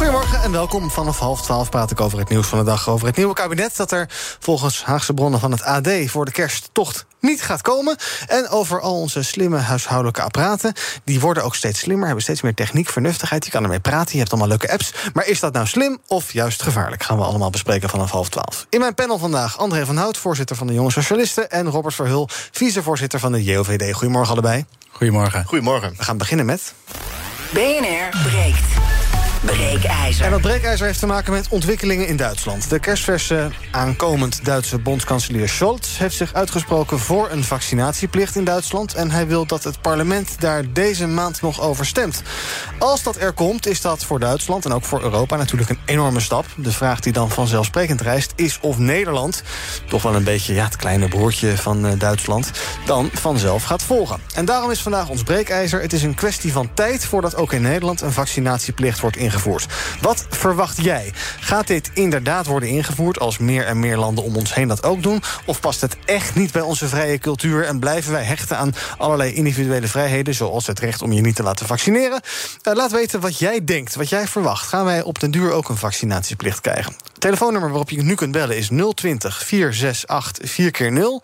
Goedemorgen en welkom. Vanaf half twaalf praat ik over het nieuws van de dag. Over het nieuwe kabinet dat er volgens Haagse bronnen van het AD... voor de kersttocht niet gaat komen. En over al onze slimme huishoudelijke apparaten. Die worden ook steeds slimmer, hebben steeds meer techniek, vernuftigheid. Je kan ermee praten, je hebt allemaal leuke apps. Maar is dat nou slim of juist gevaarlijk? Gaan we allemaal bespreken vanaf half twaalf. In mijn panel vandaag André van Hout, voorzitter van de Jonge Socialisten... en Robert Verhul, vicevoorzitter van de JOVD. Goedemorgen allebei. Goedemorgen. Goedemorgen. We gaan beginnen met... BNR breekt. Breekijzer. En dat breekijzer heeft te maken met ontwikkelingen in Duitsland. De kerstverse aankomend Duitse bondskanselier Scholz... heeft zich uitgesproken voor een vaccinatieplicht in Duitsland... en hij wil dat het parlement daar deze maand nog over stemt. Als dat er komt, is dat voor Duitsland en ook voor Europa natuurlijk een enorme stap. De vraag die dan vanzelfsprekend rijst is of Nederland... toch wel een beetje ja, het kleine broertje van uh, Duitsland... dan vanzelf gaat volgen. En daarom is vandaag ons breekijzer... het is een kwestie van tijd voordat ook in Nederland... een vaccinatieplicht wordt ingevoerd Wat verwacht jij? Gaat dit inderdaad worden ingevoerd als meer en meer landen om ons heen dat ook doen? Of past het echt niet bij onze vrije cultuur en blijven wij hechten aan allerlei individuele vrijheden, zoals het recht om je niet te laten vaccineren? Uh, laat weten wat jij denkt, wat jij verwacht. Gaan wij op den duur ook een vaccinatieplicht krijgen? Telefoonnummer waarop je nu kunt bellen is 020 468 4 keer 0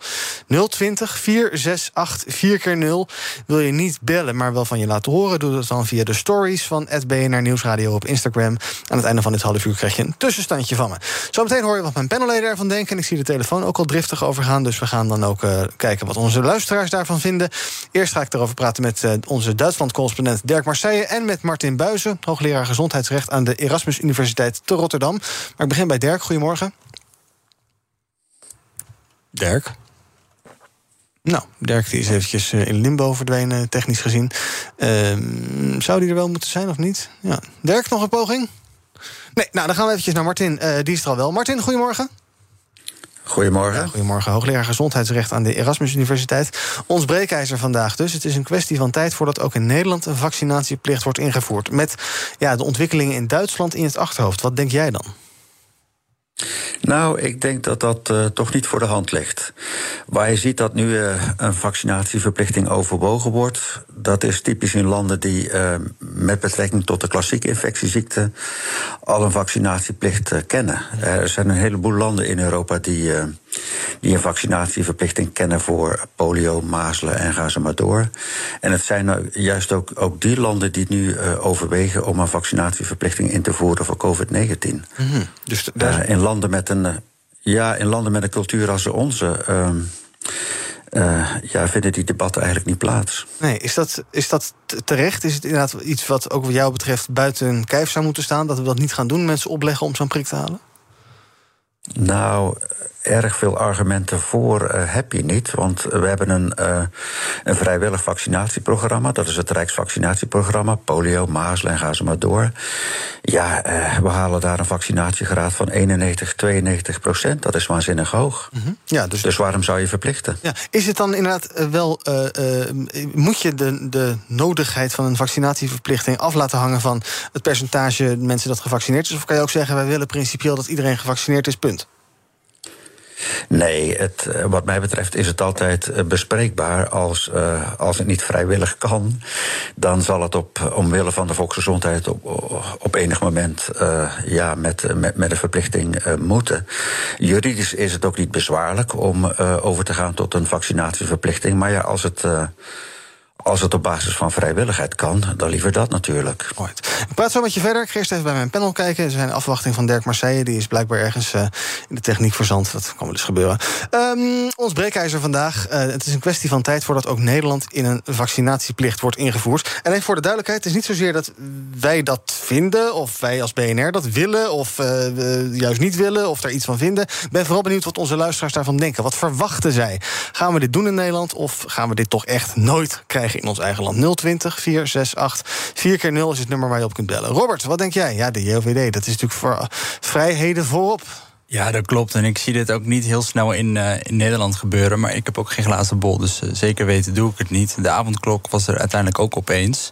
020 468 4 keer 0 Wil je niet bellen, maar wel van je laten horen... doe dat dan via de stories van BNR Nieuwsradio op Instagram. Aan het einde van dit half uur krijg je een tussenstandje van me. Zometeen hoor je wat mijn panelleden ervan denken. En ik zie de telefoon ook al driftig overgaan. Dus we gaan dan ook uh, kijken wat onze luisteraars daarvan vinden. Eerst ga ik erover praten met uh, onze Duitsland-correspondent Dirk Marseille... en met Martin Buizen, hoogleraar gezondheidsrecht... aan de Erasmus Universiteit te Rotterdam. Maar ik begin bij Dirk. Goedemorgen. Dirk? Nou, Dirk die is eventjes in limbo verdwenen, technisch gezien. Uh, zou die er wel moeten zijn of niet? Ja. Dirk, nog een poging? Nee, nou dan gaan we eventjes naar Martin. Uh, die is er al wel. Martin, goedemorgen. Goedemorgen. Ja, goedemorgen, hoogleraar gezondheidsrecht aan de Erasmus Universiteit. Ons breekijzer vandaag dus. Het is een kwestie van tijd voordat ook in Nederland een vaccinatieplicht wordt ingevoerd. Met ja, de ontwikkelingen in Duitsland in het achterhoofd. Wat denk jij dan? Nou, ik denk dat dat uh, toch niet voor de hand ligt. Waar je ziet dat nu uh, een vaccinatieverplichting overwogen wordt, dat is typisch in landen die uh, met betrekking tot de klassieke infectieziekte al een vaccinatieplicht kennen. Er zijn een heleboel landen in Europa die, die een vaccinatieverplichting kennen voor polio, mazelen en ga ze maar door. En het zijn juist ook, ook die landen die nu overwegen om een vaccinatieverplichting in te voeren voor COVID-19. Mm -hmm. Dus daar... in landen met een ja, in landen met een cultuur als de onze. Uh, uh, ja, vinden die debatten eigenlijk niet plaats. Nee, is dat, is dat terecht? Is het inderdaad iets wat ook wat jou betreft buiten kijf zou moeten staan? Dat we dat niet gaan doen, mensen opleggen om zo'n prik te halen? Nou, erg veel argumenten voor uh, heb je niet. Want we hebben een, uh, een vrijwillig vaccinatieprogramma. Dat is het Rijksvaccinatieprogramma. Polio, mazelen en ga ze maar door. Ja, uh, we halen daar een vaccinatiegraad van 91, 92 procent. Dat is waanzinnig hoog. Mm -hmm. ja, dus, dus waarom zou je verplichten? Ja. Is het dan inderdaad wel... moet je de, de nodigheid van een vaccinatieverplichting af laten hangen... van het percentage mensen dat gevaccineerd is? Of kan je ook zeggen, wij willen principieel dat iedereen gevaccineerd is, punt? Nee, het, eh, wat mij betreft is het altijd eh, bespreekbaar. Als, uh, als het niet vrijwillig kan, dan zal het op, omwille van de volksgezondheid op, op enig moment ja, met, met, met een verplichting moeten. Juridisch is het ook niet bezwaarlijk om over te gaan tot een vaccinatieverplichting. Maar ja, als het als het op basis van vrijwilligheid kan, dan liever dat natuurlijk. Right. Ik praat zo met je verder. Ik eerst even bij mijn panel kijken. Er zijn afwachting van Dirk Marseille. Die is blijkbaar ergens uh, in de techniek verzand. Dat kan wel eens gebeuren. Um, ons breekijzer vandaag. Uh, het is een kwestie van tijd voordat ook Nederland in een vaccinatieplicht wordt ingevoerd. En even voor de duidelijkheid: het is niet zozeer dat wij dat vinden, of wij als BNR dat willen, of uh, juist niet willen, of daar iets van vinden. Ik ben vooral benieuwd wat onze luisteraars daarvan denken. Wat verwachten zij? Gaan we dit doen in Nederland, of gaan we dit toch echt nooit krijgen? In ons eigen land. 020 468 4 keer 0 is het nummer waar je op kunt bellen. Robert, wat denk jij? Ja, de JOVD, dat is natuurlijk voor vrijheden voorop. Ja, dat klopt. En ik zie dit ook niet heel snel in, in Nederland gebeuren. Maar ik heb ook geen glazen bol, dus uh, zeker weten doe ik het niet. De avondklok was er uiteindelijk ook opeens.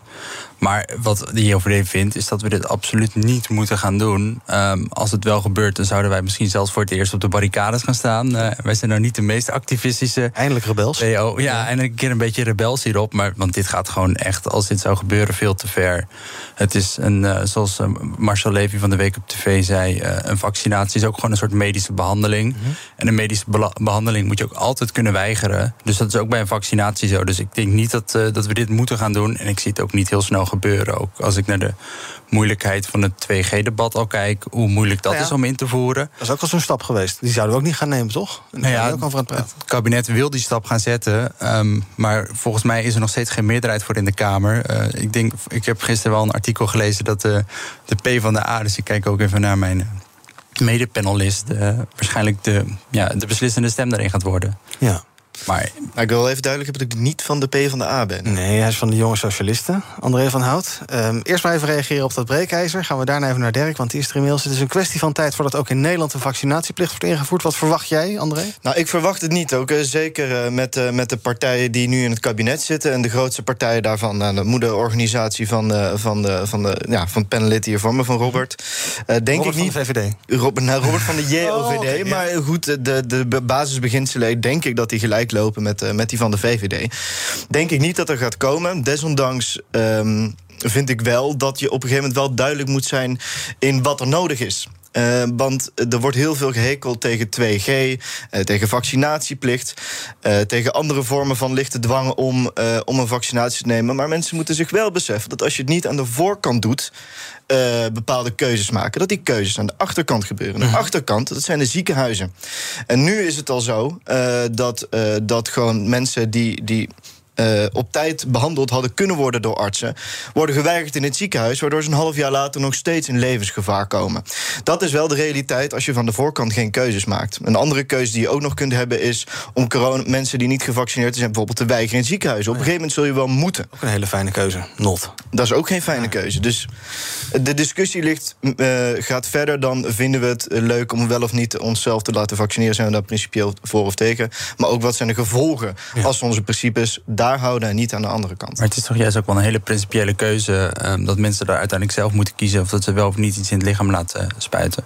Maar wat de JOVD vindt, is dat we dit absoluut niet moeten gaan doen. Um, als het wel gebeurt, dan zouden wij misschien zelfs voor het eerst op de barricades gaan staan. Uh, wij zijn nou niet de meest activistische. Eindelijk rebels. Ja, eindelijk een keer een beetje rebels hierop. Maar, want dit gaat gewoon echt, als dit zou gebeuren, veel te ver. Het is een, uh, zoals uh, Marcel Levy van de Week op TV zei, een vaccinatie is ook gewoon een soort medische behandeling. Mm -hmm. En een medische behandeling moet je ook altijd kunnen weigeren. Dus dat is ook bij een vaccinatie zo. Dus ik denk niet dat, dat we dit moeten gaan doen. En ik zie het ook niet heel snel gebeuren. Ook als ik naar de moeilijkheid van het 2G-debat al kijk, hoe moeilijk dat nou ja, is om in te voeren. Dat is ook al zo'n stap geweest. Die zouden we ook niet gaan nemen, toch? Nou ja, ook over het, het, kabinet wil die stap gaan zetten. Um, maar volgens mij is er nog steeds geen meerderheid voor in de Kamer. Uh, ik, denk, ik heb gisteren wel een artikel gelezen dat de, de P van de A, dus ik kijk ook even naar mijn medepanelist, uh, waarschijnlijk de, ja, de beslissende stem daarin gaat worden. Ja. Maar, maar ik wil even duidelijk hebben dat ik niet van de P van de A ben. Nee, hij is van de jonge socialisten. André van Hout. Um, eerst maar even reageren op dat breekijzer. Gaan we daarna even naar Dirk, want die is er inmiddels. Het is een kwestie van tijd voordat ook in Nederland een vaccinatieplicht wordt ingevoerd. Wat verwacht jij, André? Nou, ik verwacht het niet. Ook zeker uh, met, uh, met de partijen die nu in het kabinet zitten. En de grootste partijen daarvan. Nou, de moederorganisatie van, uh, van, de, van, de, ja, van het panelid hier voor me, van Robert. denk Robert ik niet. Van de VVD. Robert, nou, Robert van de JOVD. Oh, okay, maar goed, de, de basisbeginselen, denk ik dat die gelijk lopen met, uh, met die van de VVD. Denk ik niet dat er gaat komen. Desondanks. Um, vind ik wel dat je op een gegeven moment wel duidelijk moet zijn in wat er nodig is. Uh, want er wordt heel veel gehekeld tegen 2G, uh, tegen vaccinatieplicht, uh, tegen andere vormen van lichte dwang om, om een vaccinatie te nemen. Maar mensen moeten zich wel beseffen dat als je het niet aan de voorkant doet, bepaalde keuzes maken, dat die keuzes aan de achterkant gebeuren. De achterkant, dat zijn de ziekenhuizen. En nu is het al zo dat, dat gewoon mensen die. die uh, op tijd behandeld hadden kunnen worden door artsen, worden geweigerd in het ziekenhuis, waardoor ze een half jaar later nog steeds in levensgevaar komen. Dat is wel de realiteit als je van de voorkant geen keuzes maakt. Een andere keuze die je ook nog kunt hebben is om corona, mensen die niet gevaccineerd zijn, bijvoorbeeld te weigeren in ziekenhuizen. Op een gegeven moment zul je wel moeten. Ook een hele fijne keuze. Not. Dat is ook geen fijne keuze. Dus de discussie ligt, uh, gaat verder dan vinden we het leuk om wel of niet onszelf te laten vaccineren. Zijn we daar principieel voor of tegen? Maar ook wat zijn de gevolgen ja. als onze principes daar houden en niet aan de andere kant. Maar het is toch juist ook wel een hele principiële keuze um, dat mensen daar uiteindelijk zelf moeten kiezen of dat ze wel of niet iets in het lichaam laten uh, spuiten.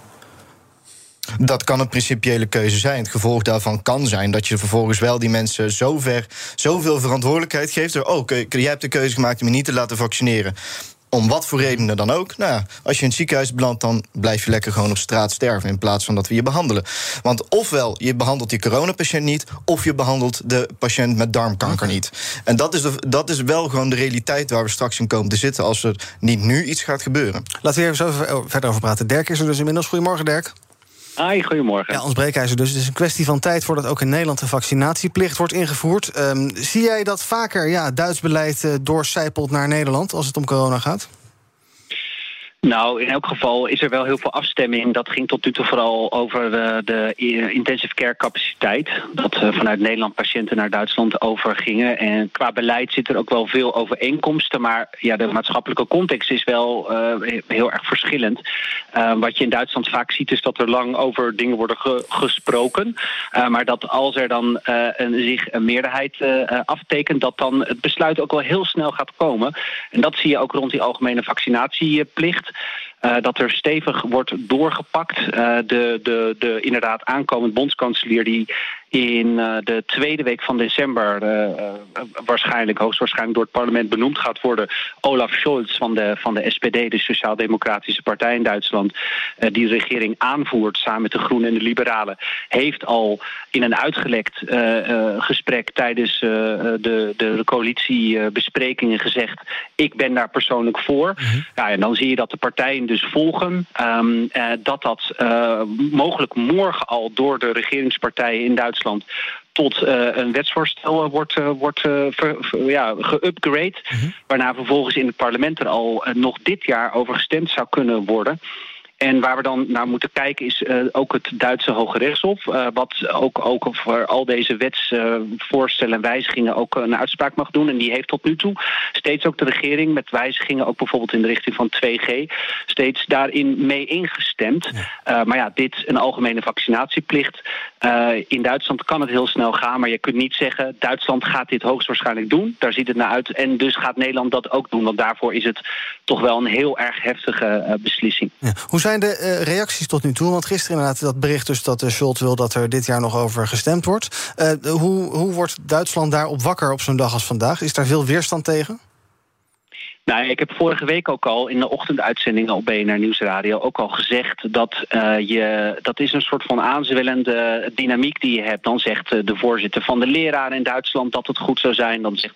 Dat kan een principiële keuze zijn. Het gevolg daarvan kan zijn dat je vervolgens wel die mensen zover, zoveel verantwoordelijkheid geeft. Er, oh, jij hebt de keuze gemaakt om je niet te laten vaccineren om wat voor redenen dan ook. Nou ja, als je in het ziekenhuis belandt, dan blijf je lekker gewoon op straat sterven. In plaats van dat we je behandelen. Want ofwel je behandelt die coronapatiënt niet, of je behandelt de patiënt met darmkanker niet. En dat is, de, dat is wel gewoon de realiteit waar we straks in komen te zitten. als er niet nu iets gaat gebeuren. Laten we even zo verder over praten. Dirk is er dus inmiddels. Goedemorgen, Dirk. Hi, goedemorgen. Ja, ons breekijzer dus. Het is een kwestie van tijd voordat ook in Nederland een vaccinatieplicht wordt ingevoerd. Um, zie jij dat vaker ja, Duits beleid uh, doorcijpelt naar Nederland als het om corona gaat? Nou, in elk geval is er wel heel veel afstemming. Dat ging tot nu toe vooral over de, de intensive care capaciteit. Dat uh, vanuit Nederland patiënten naar Duitsland overgingen. En qua beleid zit er ook wel veel overeenkomsten. Maar ja, de maatschappelijke context is wel heel erg verschillend. Wat je in Duitsland vaak ziet is dat er lang over dingen worden ge gesproken. maar dat als er dan een, zich een meerderheid aftekent... dat dan het besluit ook wel heel snel gaat komen. En dat zie je ook rond die algemene vaccinatieplicht. Uh, dat er stevig wordt doorgepakt. Uh, de, de, de inderdaad aankomend bondskanselier die in uh, de tweede week van december waarschijnlijk, hoogstwaarschijnlijk door het parlement benoemd gaat worden. Olaf Scholz van de, van de SPD, de Sociaal-Democratische Partij in Duitsland, die de regering aanvoert samen met de Groenen en de Liberalen, heeft al in een uitgelekt gesprek tijdens de, de coalitiebesprekingen gezegd: ik ben daar persoonlijk voor. Mm -hmm. ja, en dan zie je dat de partijen dus volgen. Um, uh, dat dat mogelijk morgen al door de regeringspartijen in Duitsland tot uh, een wetsvoorstel wordt, uh, wordt uh, ja, geupgrade. Mm -hmm. Waarna vervolgens in het parlement er al nog dit jaar over gestemd zou kunnen worden. En waar we dan naar moeten kijken is ook het Duitse Hoge Rechtshof. wat ook, ook voor al deze wetsvoorstellen en wijzigingen ook een uitspraak mag doen. En die heeft tot nu toe steeds ook de regering met wijzigingen, ook bijvoorbeeld in de richting van 2G, steeds daarin mee ingestemd. maar ja, dit een algemene vaccinatieplicht. in Duitsland kan het heel snel gaan, maar je kunt niet zeggen Duitsland gaat dit hoogstwaarschijnlijk doen. Daar ziet het naar uit. En dus gaat Nederland dat ook doen. Want daarvoor is het toch wel een heel erg heftige uh, beslissing. Ja. Hoe zijn de uh, reacties tot nu toe? Want gisteren inderdaad dat bericht dus dat de uh, Schult wil dat er dit jaar nog over gestemd wordt. hoe, hoe wordt Duitsland daarop wakker op zo'n dag als vandaag? Is daar veel weerstand tegen? Nou, ik heb vorige week ook al in de ochtenduitzendingen op BNR Nieuwsradio ook al gezegd dat uh, je dat is een soort van aanzwellende dynamiek die je hebt. Dan zegt uh, de voorzitter van de leraren in Duitsland dat het goed zou zijn. Dan zegt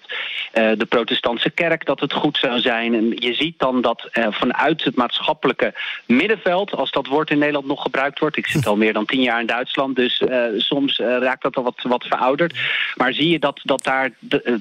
uh, de protestantse kerk dat het goed zou zijn. En je ziet dan dat vanuit het maatschappelijke middenveld, als dat woord in Nederland nog gebruikt wordt. Ik zit al meer dan tien jaar in Duitsland, dus soms raakt dat al wat, wat verouderd. Maar zie je dat, dat daar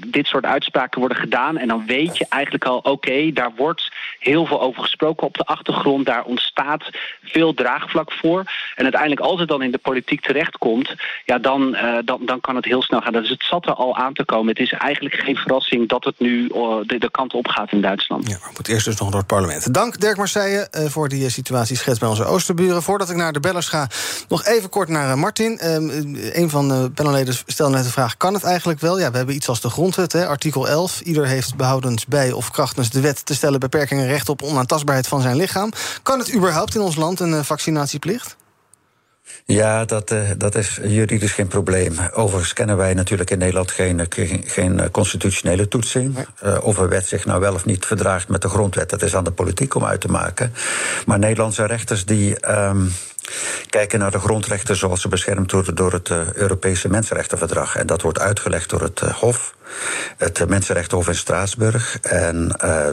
dit soort uitspraken worden gedaan. En dan weet je eigenlijk al ook oké, daar wordt heel veel over gesproken op de achtergrond. Daar ontstaat veel draagvlak voor. En uiteindelijk, als het dan in de politiek terechtkomt, ja, dan, uh, dan, dan kan het heel snel gaan. Dus het zat er al aan te komen. Het is eigenlijk geen verrassing dat het nu uh, de, kant op gaat in Duitsland. Ja, maar moet eerst dus nog door het parlement. Dank Dirk Marseille uh, voor die situatie schets bij onze oosterburen. Voordat ik naar de bellers ga, nog even kort naar Martin. Ehm, een van de panelleden stelde net de vraag: kan het eigenlijk wel? Ja, we hebben iets als de grondwet, hè, artikel 11. Ieder heeft behoudens bij of krachtens de wet te stellen beperkingen recht op onaantastbaarheid van zijn lichaam. Kan het überhaupt in ons land een uh, vaccinatieplicht? Ja, dat, uh, dat is juridisch geen probleem. Overigens kennen wij natuurlijk in Nederland geen, geen, geen constitutionele toetsing. Uh, of een wet zich nou wel of niet verdraagt met de grondwet, dat is aan de politiek om uit te maken. Maar Nederlandse rechters die. Um, kijken naar de grondrechten zoals ze beschermd worden door het uh, Europese Mensenrechtenverdrag. En dat wordt uitgelegd door het uh, Hof, het Mensenrechtenhof in Straatsburg. En uh,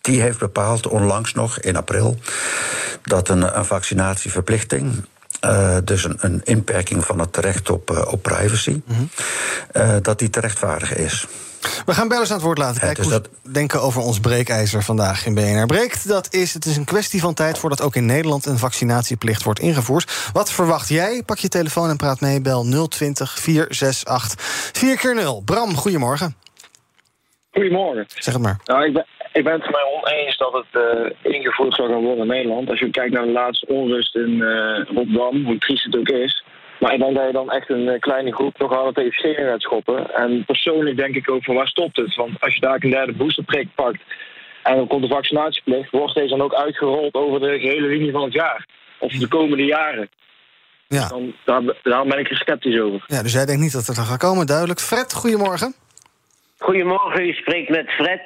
die heeft bepaald, onlangs nog in april, dat een, een vaccinatieverplichting. Uh, dus een, een, inperking van het recht op, uh, op privacy, mm -hmm. uh, dat die te rechtvaardigen is. We gaan bellers aan het woord laten kijken ja, dus hoe dat... denken over ons breekijzer vandaag in BNR Breekt. Dat is, het is een kwestie van tijd voordat ook in Nederland een vaccinatieplicht wordt ingevoerd. Wat verwacht jij? Pak je telefoon en praat mee. Bel 020 468 4 keer 0 Bram, goedemorgen. Goedemorgen. Zeg het maar. Nou, ik ben, ik ben het mij oneens dat het uh, ingevoerd zou gaan worden in Nederland. Als je kijkt naar de laatste onrust in uh, Rotterdam, hoe triest het ook is. Maar ik denk dat je dan echt een kleine groep nog aan het tegen gaat schoppen. En persoonlijk denk ik ook van waar stopt het? Want als je daar een derde boosterprik pakt en dan komt de vaccinatieplicht, wordt deze dan ook uitgerold over de gehele linie van het jaar. Of de komende jaren. Ja. Dan, daar, daar ben ik er sceptisch over. Ja, dus jij denkt niet dat het er gaat komen, duidelijk. Fred, goedemorgen. Goedemorgen, u spreekt met Fred.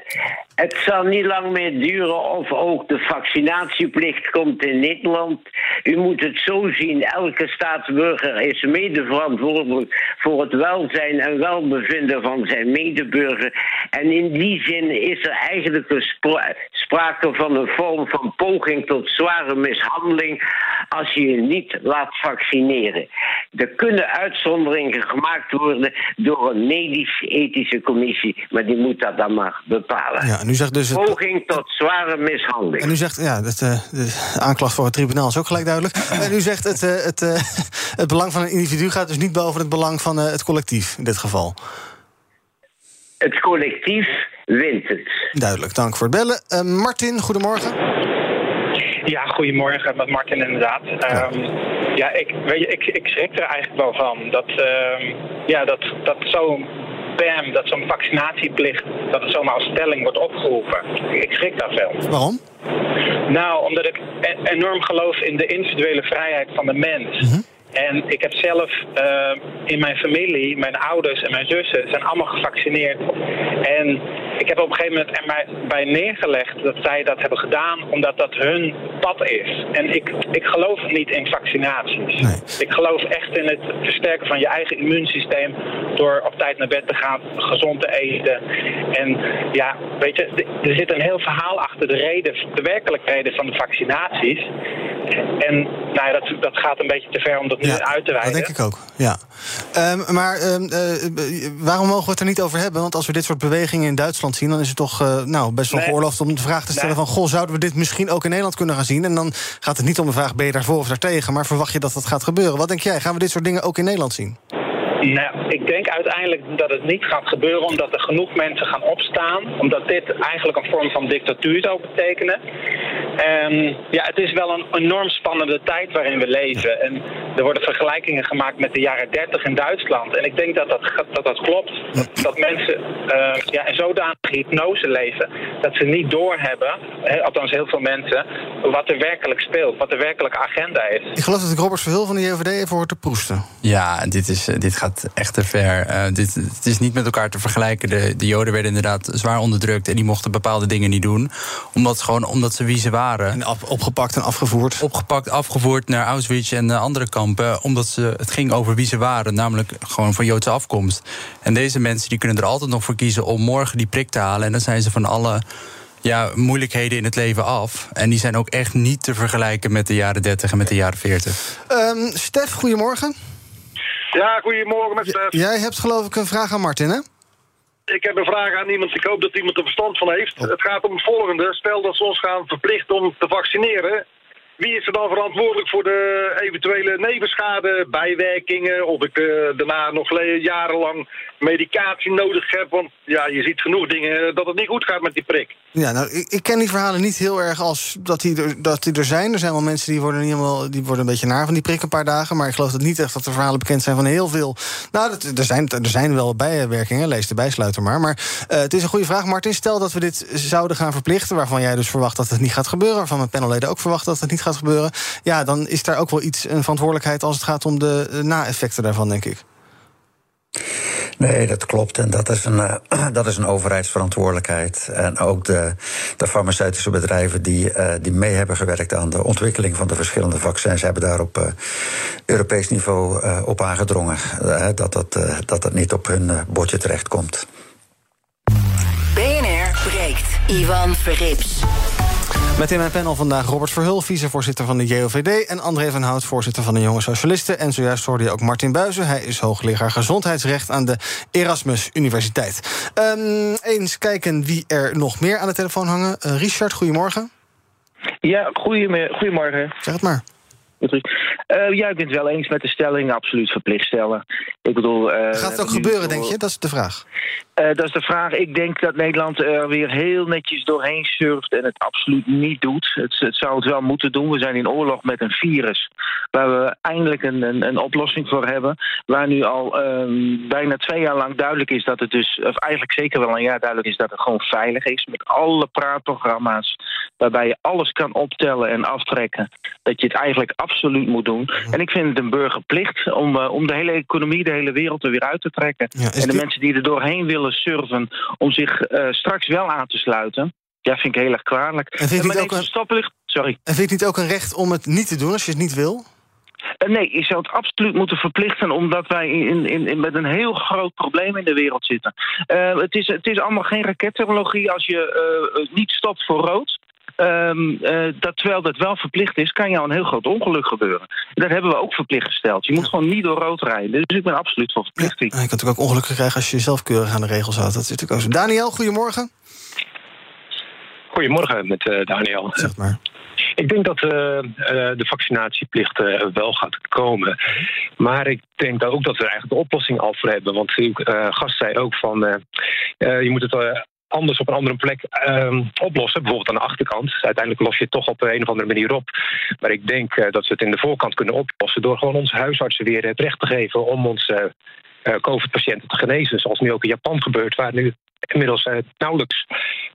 Het zal niet lang meer duren of ook de vaccinatieplicht komt in Nederland. U moet het zo zien, elke staatsburger is mede verantwoordelijk voor het welzijn en welbevinden van zijn medeburger. En in die zin is er eigenlijk sprake van een vorm van poging tot zware mishandeling als je je niet laat vaccineren. Er kunnen uitzonderingen gemaakt worden door een medisch-ethische commissie, maar die moet dat dan maar bepalen. En u zegt dus het... Poging tot zware mishandeling. En u zegt, ja, dat, uh, de aanklacht voor het tribunaal is ook gelijk duidelijk. en u zegt, het, uh, het, uh, het belang van een individu gaat dus niet boven het belang van het collectief in dit geval. Het collectief wint het. Duidelijk, dank voor het bellen. Martin, goedemorgen. Ja, goedemorgen, met Martin inderdaad. Ja, um, ja ik, weet je, ik, ik schrik er eigenlijk wel van. Dat, uh, ja, dat, dat zo'n BAM, dat zo'n vaccinatieplicht, dat het zomaar als stelling wordt opgeroepen. Ik schrik daar veel. Waarom? Nou, omdat ik enorm geloof in de individuele vrijheid van de mens. Mm -hmm. En ik heb zelf uh, in mijn familie, mijn ouders en mijn zussen zijn allemaal gevaccineerd. En ik heb op een gegeven moment er mij bij neergelegd dat zij dat hebben gedaan omdat dat hun pad is. En ik, ik geloof niet in vaccinaties. Nee. Ik geloof echt in het versterken van je eigen immuunsysteem door op tijd naar bed te gaan, gezond te eten. En ja, weet je, er zit een heel verhaal achter de reden, de werkelijke reden van de vaccinaties. En nou ja, dat, dat gaat een beetje te ver om dat nu uit te wijden. Dat denk ik ook, ja. Ehm, maar ehm, eh, waarom mogen we het er niet over hebben? Want als we dit soort bewegingen in Duitsland zien... dan is het toch eh, nou, best wel Nee. geoorloofd om de vraag te stellen van... goh, zouden we dit misschien ook in Nederland kunnen gaan zien? En dan gaat het niet om de vraag, ben je daarvoor of daartegen... maar verwacht je dat dat gaat gebeuren? Wat denk jij, gaan we dit soort dingen ook in Nederland zien? Nou, ik denk uiteindelijk dat het niet gaat gebeuren omdat er genoeg mensen gaan opstaan. Omdat dit eigenlijk een vorm van dictatuur zou betekenen. En ja, het is wel een enorm spannende tijd waarin we leven. En er worden vergelijkingen gemaakt met de jaren 30 in Duitsland. En ik denk dat dat, dat, dat klopt. Dat, dat mensen eh, ja, in zodanige hypnose leven dat ze niet doorhebben, hè, althans heel veel mensen, wat er werkelijk speelt, wat de werkelijke agenda is. Ik geloof dat ik Robert Verhul van de JOVD even hoor te proesten. Ja, dit, is, eh, dit gaat echt te ver. Eh, dit, het is niet met elkaar te vergelijken. De, de Joden werden inderdaad zwaar onderdrukt en die mochten bepaalde dingen niet doen. Omdat, gewoon, omdat ze wie ze waren. En opgepakt en afgevoerd. Opgepakt, afgevoerd naar Auschwitz en eh, andere kampen. Omdat ze, het ging over wie ze waren, namelijk gewoon van Joodse afkomst. En deze mensen die kunnen er altijd nog voor kiezen om morgen die prik te halen. En dan zijn ze van alle ja, moeilijkheden in het leven af. En die zijn ook echt niet te vergelijken met de jaren 30 en met de jaren 40. Ehm Stef, goedemorgen. Ja, goedemorgen met Stef. Jij hebt geloof ik een vraag aan Martin, hè? Ik heb een vraag aan iemand. Ik hoop dat iemand er verstand van heeft. Het gaat om het volgende. Stel dat ze ons gaan verplichten om te vaccineren. Wie is er dan verantwoordelijk voor de eventuele nevenschade, bijwerkingen? Of ik eh, daarna nog jarenlang medicatie nodig heb? Want ja, je ziet genoeg dingen dat het niet goed gaat met die prik. Ja, nou, ik, ik ken die verhalen niet heel erg als dat die, er, dat die er zijn. Er zijn wel mensen die worden, niet helemaal, die worden een beetje naar van die prik een paar dagen. Maar ik geloof dat niet echt dat er verhalen bekend zijn van heel veel. Nou, er, zijn, er zijn wel bijwerkingen, lees de bijsluiter maar. Maar eh, het is een goede vraag, Martin. Stel dat we dit zouden gaan verplichten, waarvan jij dus verwacht dat het niet gaat gebeuren. Waarvan mijn panelleden ook verwachten dat het niet gaat gebeuren. Ja, dan is daar ook wel iets, een verantwoordelijkheid als het gaat om de eh, na-effecten daarvan, denk ik. Nee, dat klopt. En dat is een, eh, dat is een overheidsverantwoordelijkheid. En ook de, de farmaceutische bedrijven die, eh, die mee hebben gewerkt aan de ontwikkeling van de verschillende vaccins, hebben daar op eh, Europees niveau op aangedrongen. dat, dat, dat het niet op hun bordje terechtkomt. BNR breekt. Ivan Verrips. Met in mijn panel vandaag Robert Verhul, vicevoorzitter van de JOVD... en André van Hout, voorzitter van de Jonge Socialisten. En zojuist hoorde je ook Martin Buizen. Hij is hoogleraar gezondheidsrecht aan de Erasmus Universiteit. Ehm, eens kijken wie er nog meer aan de telefoon hangen. Eh, Richard, goedemorgen. Ja, goedemorgen. Zeg het maar. Eh, ja, ik ben het wel eens met de stelling. Absoluut verplicht stellen. Ik bedoel... eh, Gaat het ook gebeuren, denk je? Dat is de vraag. Eh, dat is de vraag. Ik denk dat Nederland er weer heel netjes doorheen surft en het absoluut niet doet. Het, het zou het wel moeten doen. We zijn in oorlog met een virus waar we eindelijk een, een, een oplossing voor hebben. Waar nu al ehm, bijna twee jaar lang duidelijk is dat het dus, of eigenlijk zeker wel een jaar duidelijk is dat het gewoon veilig is. Met alle praatprogramma's waarbij je alles kan optellen en aftrekken. Dat je het eigenlijk absoluut moet doen. En ik vind het een burgerplicht om, eh, om de hele economie, de hele wereld er weer uit te trekken. en de dit- mensen die er doorheen willen surfen om zich eh, straks wel aan te sluiten. Ja, vind ik heel erg kwalijk. En vind je het maar ook een- stoplicht. Sorry. En niet ook een recht om het niet te doen als je het niet wil? Eh, Nee, je zou het absoluut moeten verplichten, omdat wij in, in, in, met een heel groot probleem in de wereld zitten. Het, is, het is allemaal geen rakettechnologie als je eh, niet stopt voor rood. Ehm, eh, dat, terwijl dat wel verplicht is, kan jou een heel groot ongeluk gebeuren. Dat hebben we ook verplicht gesteld. Je moet gewoon niet door rood rijden. Dus ik ben absoluut voor verplichting. Je kan natuurlijk ook ongelukken krijgen als je jezelf keurig aan de regels houdt. Dat is natuurlijk ook zo. Daniel, goedemorgen. Goedemorgen met eh, Daniel. Zeg maar. Ik denk dat eh, eh, de vaccinatieplicht eh, wel gaat komen. Maar ik denk ook dat we er eigenlijk de oplossing al voor hebben. Want uw eh, gast zei ook van eh, eh, je moet het eh, anders op een andere plek ehm, oplossen. Bijvoorbeeld aan de achterkant. Uiteindelijk los je het toch op een of andere manier op. Maar ik denk eh, dat we het in de voorkant kunnen oplossen door gewoon onze huisartsen weer het recht te geven om onze eh, COVID-patiënten te genezen. Zoals nu ook in Japan gebeurt, waar nu inmiddels eh, nauwelijks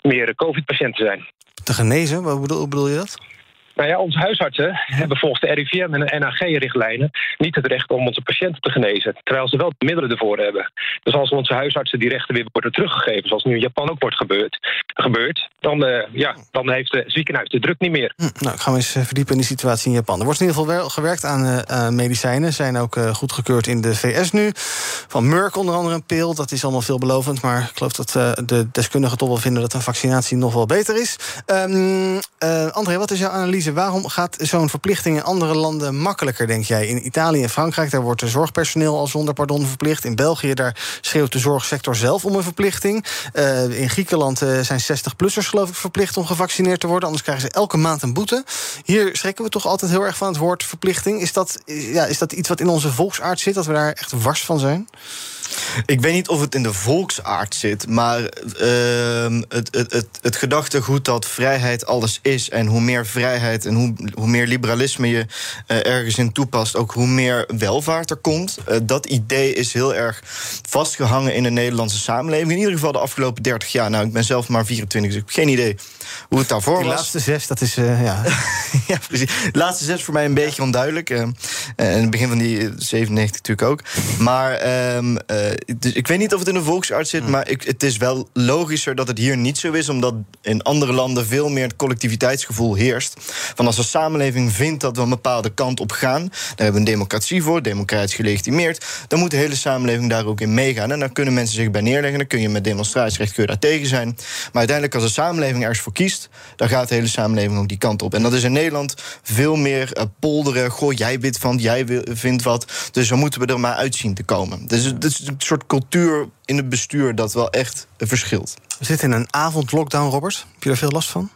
meer COVID-patiënten zijn. Te genezen, wat bedoel, bedoel je dat? Nou ja, onze huisartsen hebben volgens de RIVM en de NAG-richtlijnen niet het recht om onze patiënten te genezen. Terwijl ze wel de middelen ervoor hebben. Dus als onze huisartsen die rechten weer worden teruggegeven, zoals nu in Japan ook wordt gebeurd, gebeurd dan, eh, ja, dan heeft de ziekenhuis de druk niet meer. Hm, nou, ik ga me eens eh, verdiepen in die situatie in Japan. Er wordt in ieder geval wel gewerkt aan aan medicijnen. Zijn ook eh, goedgekeurd in de VS nu. Van Merck onder andere een pil. Dat is allemaal veelbelovend. Maar ik geloof dat de deskundigen toch wel vinden dat een vaccinatie nog wel beter is. Eh, André, wat is jouw analyse Waarom gaat zo'n verplichting in andere landen makkelijker, denk jij? In Italië en Frankrijk daar wordt de zorgpersoneel al zonder pardon verplicht. In België daar schreeuwt de zorgsector zelf om een verplichting. Uh, in Griekenland uh, zijn 60-plussers geloof ik verplicht om gevaccineerd te worden. Anders krijgen ze elke maand een boete. Hier schrikken we toch altijd heel erg van het woord verplichting. Is dat, ja, is dat iets wat in onze volksaard zit, dat we daar echt wars van zijn? Ik weet niet of het in de volksaard zit, maar uh, het, het, het, het gedachtegoed dat vrijheid alles is en hoe meer vrijheid en hoe, hoe meer liberalisme je uh, ergens in toepast, ook hoe meer welvaart er komt. Uh, dat idee is heel erg vastgehangen in de Nederlandse samenleving. In ieder geval de afgelopen 30 jaar. Nou, ik ben zelf maar 24, dus ik heb geen idee hoe het daarvoor was. De laatste zes, dat is, uh, ja. ja, precies. De laatste zes voor mij een beetje onduidelijk. Uh, en het begin van die 97 natuurlijk ook. Maar um, dus ik weet niet of het in de volksarts zit, maar ik, het is wel logischer dat het hier niet zo is, omdat in andere landen veel meer het collectiviteitsgevoel heerst. Van als een samenleving vindt dat we een bepaalde kant op gaan, daar hebben we een democratie voor, democratisch gelegitimeerd, dan moet de hele samenleving daar ook in meegaan. En dan kunnen mensen zich bij neerleggen, dan kun je met demonstratierecht kun je daar tegen zijn. Maar uiteindelijk, als een samenleving ergens voor kiest, dan gaat de hele samenleving ook die kant op. En dat is in Nederland veel meer uh, polderen. Goh, jij bent van, jij vindt wat. Dus dan moeten we er maar uitzien te komen. Dus het is een soort cultuur in het bestuur dat wel echt verschilt. We zitten in een avondlockdown, Robert. Heb je er veel last van?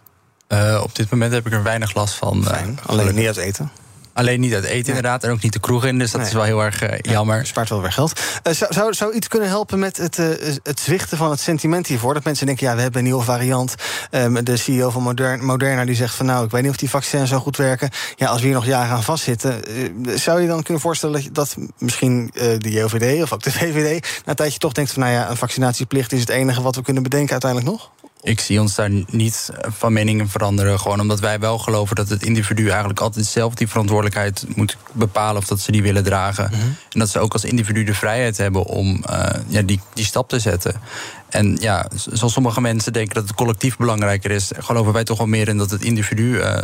Uh, op dit moment heb ik er weinig last van. Fijn. Alleen niet uit eten. Alleen niet uit eten, inderdaad. En ook niet de kroeg in. Dus dat nee. is wel heel erg uh, jammer. Ja, spaart wel weer geld. Uh, zou, zou, zou iets kunnen helpen met het, uh, het zwichten van het sentiment hiervoor? Dat mensen denken, ja, we hebben een nieuwe variant. Um, de CEO van Modern, Moderna die zegt van... nou, ik weet niet of die vaccins zo goed werken. Ja, als we hier nog jaren aan vastzitten... zou je dan kunnen voorstellen dat, dat misschien de JOVD of ook de VVD... na een tijdje toch denkt van, nou ja, een vaccinatieplicht... is het enige wat we kunnen bedenken uiteindelijk nog? Ik zie ons daar niet van meningen veranderen. Gewoon omdat wij wel geloven dat het individu eigenlijk altijd zelf die verantwoordelijkheid moet bepalen of dat ze die willen dragen. Mm -hmm. En dat ze ook als individu de vrijheid hebben om uh, ja, die, die stap te zetten. En ja, zoals sommige mensen denken dat het collectief belangrijker is, geloven wij toch wel meer in dat het individu uh,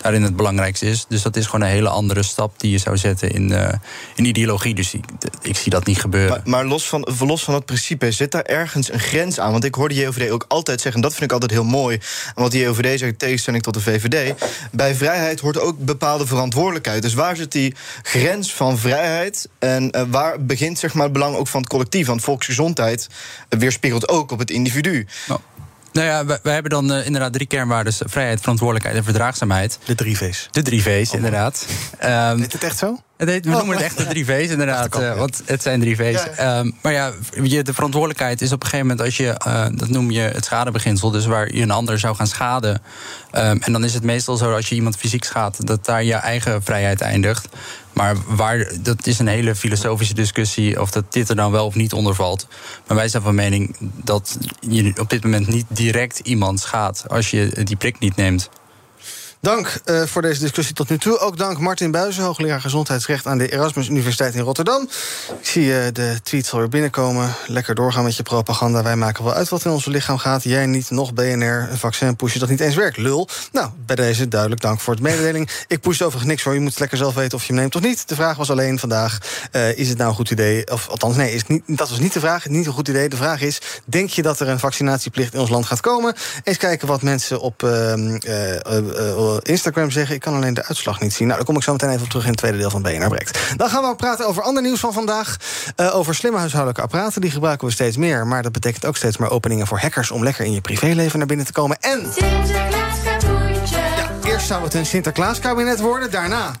daarin het belangrijkste is. Dus dat is gewoon een hele andere stap die je zou zetten in, uh, in ideologie. Dus ik, zie dat niet gebeuren. Maar, maar los, van, los van dat principe, zit daar ergens een grens aan? Want ik hoor de JOVD ook altijd zeggen, en dat vind ik altijd heel mooi. Wat de JOVD zegt in tegenstelling tot de VVD. Bij vrijheid hoort ook bepaalde verantwoordelijkheid. Dus waar zit die grens van vrijheid? En uh, waar begint zeg maar, het belang ook van het collectief? Want volksgezondheid weerspiegelt ook op het individu. Nou. Nou ja, wij, wij hebben dan uh, inderdaad drie kernwaarden: vrijheid, verantwoordelijkheid en verdraagzaamheid. De drie V's. De drie V's, oh, inderdaad. Um, Heet het echt zo? Het heet, we oh. noemen het echt de drie V's, inderdaad. Uh, want het zijn drie V's. Ja. Um, maar ja, je, de verantwoordelijkheid is op een gegeven moment als je, uh, dat noem je het schadebeginsel, dus waar je een ander zou gaan schaden. Um, en dan is het meestal zo als je iemand fysiek schaadt, dat daar je eigen vrijheid eindigt. Maar waar, dat is een hele filosofische discussie of dat dit er dan wel of niet onder valt. Maar wij zijn van mening dat je op dit moment niet direct iemand schaadt als je die prik niet neemt. Dank uh, voor deze discussie tot nu toe. Ook dank Martin Buizen, hoogleraar gezondheidsrecht aan de Erasmus Universiteit in Rotterdam. Ik zie uh, de tweets alweer binnenkomen. Lekker doorgaan met je propaganda. Wij maken wel uit wat in ons lichaam gaat. Jij niet, nog BNR, een vaccin pushen dat niet eens werkt. Lul. Nou, bij deze duidelijk dank voor het mededeling. Ik push overigens niks voor. Je moet lekker zelf weten of je hem neemt of niet. De vraag was alleen vandaag, uh, is het nou een goed idee? Of althans, nee, is niet, dat was niet de vraag. Niet een goed idee. De vraag is, denk je dat er een vaccinatieplicht in ons land gaat komen? Eens kijken wat mensen op Instagram zeggen... ik kan alleen de uitslag niet zien. Nou, daar kom ik zo meteen even op terug in het tweede deel van BNR Breekt. Dan gaan we ook praten over ander nieuws van vandaag. Uh, over slimme huishoudelijke apparaten. Die gebruiken we steeds meer. Maar dat betekent ook steeds meer openingen voor hackers... om lekker in je privéleven naar binnen te komen. En... Ja, eerst zou het een Sinterklaaskabinet worden, daarna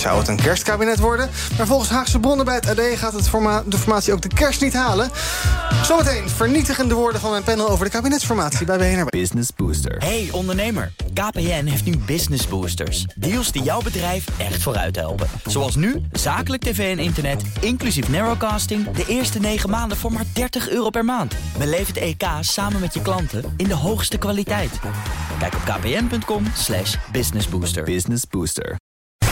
zou het een kerstkabinet worden. Maar volgens Haagse bronnen bij het AD gaat het forma de formatie ook de kerst niet halen. Zometeen vernietigende woorden van mijn panel over de kabinetsformatie bij BNR. Business Booster. Hey ondernemer, KPN heeft nu Business Boosters. Deals die jouw bedrijf echt vooruit helpen. Zoals nu, zakelijk tv en internet, inclusief narrowcasting... de eerste 9 maanden voor maar 30 euro per maand. Beleef het EK samen met je klanten in de hoogste kwaliteit. Kijk op kpn.com slash businessbooster. Business Booster.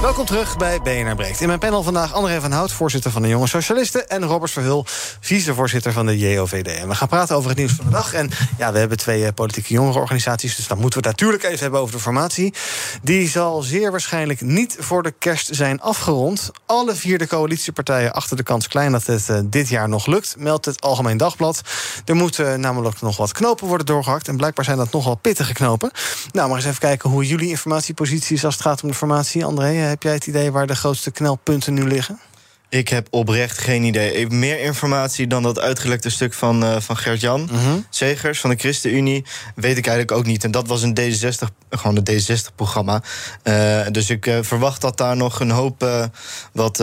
Welkom terug bij BNR Breekt. In mijn panel vandaag André van Hout, voorzitter van de Jonge Socialisten... en Robert Verhul, vicevoorzitter van de JOVD. En we gaan praten over het nieuws van de dag. En ja, we hebben twee uh, politieke jongerenorganisaties... dus dan moeten we het natuurlijk even hebben over de formatie. Die zal zeer waarschijnlijk niet voor de kerst zijn afgerond. Alle vier de coalitiepartijen achter de kans klein... dat het uh, dit jaar nog lukt, meldt het Algemeen Dagblad. Er moeten uh, namelijk nog wat knopen worden doorgehakt... en blijkbaar zijn dat nogal pittige knopen. Nou, maar eens even kijken hoe jullie informatiepositie is... als het gaat om de formatie. André, heb jij het idee waar de grootste knelpunten nu liggen? Ik heb oprecht geen idee. Even meer informatie dan dat uitgelekte stuk van, uh, van Gert-Jan. Zegers van de ChristenUnie weet ik eigenlijk ook niet. En dat was een D60, gewoon een D60-programma. Uh, dus ik verwacht dat daar nog een hoop wat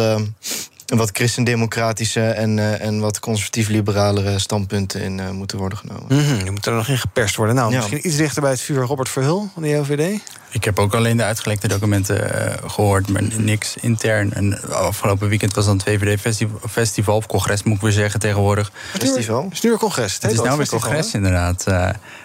wat christendemocratische en, uh, en wat conservatief-liberalere standpunten in uh, moeten worden genomen. Mm -hmm, die moeten er nog in geperst worden. Nou, ja. misschien iets dichter bij het vuur Robert Verhul van de JOVD. Ik heb ook alleen de uitgelekte documenten uh, gehoord, maar niks intern. En afgelopen weekend was dan het VVD festival, of congres, moet ik weer zeggen tegenwoordig. Festival? Het is nu weer congres. Het, het is nou weer congres, inderdaad.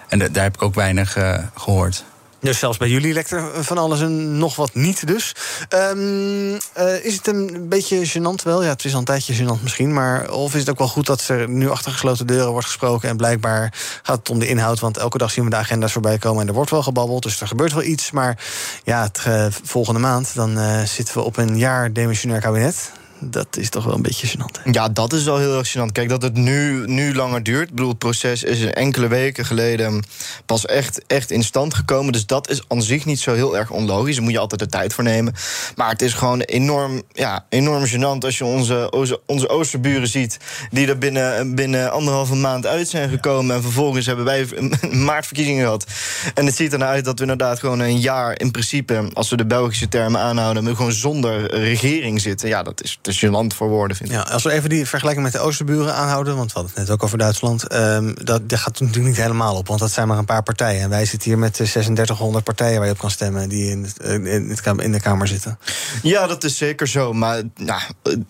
en daar heb ik ook weinig gehoord. Dus zelfs bij jullie lekt er van alles en nog wat niet dus. Um, uh, is het een beetje gênant wel? Ja, het is al een tijdje gênant misschien. Maar of is het ook wel goed dat er nu achter gesloten deuren wordt gesproken... en blijkbaar gaat het om de inhoud... want elke dag zien we de agenda's voorbij komen... en er wordt wel gebabbeld, dus er gebeurt wel iets. Maar ja, het, uh, volgende maand dan uh, zitten we op een jaar demissionair kabinet dat is toch wel een beetje gênant. Ja, dat is wel heel erg gênant. Kijk, dat het nu, nu langer duurt. Ik bedoel, het proces is enkele weken geleden pas echt, echt in stand gekomen. Dus dat is aan zich niet zo heel erg onlogisch. Daar moet je altijd de tijd voor nemen. Maar het is gewoon enorm, ja, enorm gênant als je onze, onze, onze oosterburen ziet... die er binnen, binnen anderhalve maand uit zijn gekomen. En vervolgens hebben wij maartverkiezingen gehad. En het ziet ernaar uit dat we inderdaad gewoon een jaar in principe... als we de Belgische termen aanhouden... we gewoon zonder regering zitten. Ja, dat is is gênant voor woorden, vind ik. Ja, als we even die vergelijking met de Oosterburen aanhouden... want we hadden het net ook over Duitsland... Um, dat, dat gaat natuurlijk niet helemaal op, want dat zijn maar een paar partijen. En wij zitten hier met 3600 partijen waar je op kan stemmen... die in, het, in, het, in de Kamer zitten. Ja, dat is zeker zo, maar nou,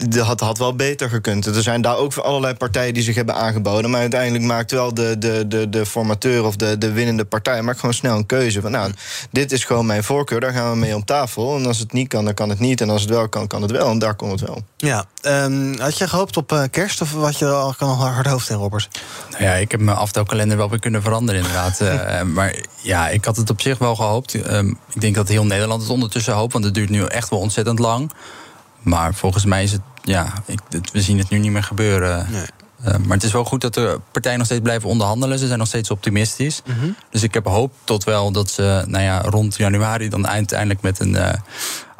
dat had, had wel beter gekund. Er zijn daar ook allerlei partijen die zich hebben aangeboden... maar uiteindelijk maakt wel de, de, de, de formateur of de, de winnende partij... maakt gewoon snel een keuze van, nou, dit is gewoon mijn voorkeur... daar gaan we mee om tafel. En als het niet kan, dan kan het niet. En als het wel kan, kan het wel. En daar komt het wel. Ja, um, had je gehoopt op uh, kerst of wat je al kan hard hoofd in, Robert? Nou ja, ik heb mijn aftelkalender wel weer kunnen veranderen, inderdaad. uh, maar ja, ik had het op zich wel gehoopt. Um, ik denk dat heel Nederland het ondertussen hoopt, want het duurt nu echt wel ontzettend lang. Maar volgens mij is het, ja, ik, we zien het nu niet meer gebeuren. Nee. Uh, maar het is wel goed dat de partijen nog steeds blijven onderhandelen. Ze zijn nog steeds optimistisch. Mm -hmm. Dus ik heb hoop tot wel dat ze nou ja, rond januari dan uiteindelijk met een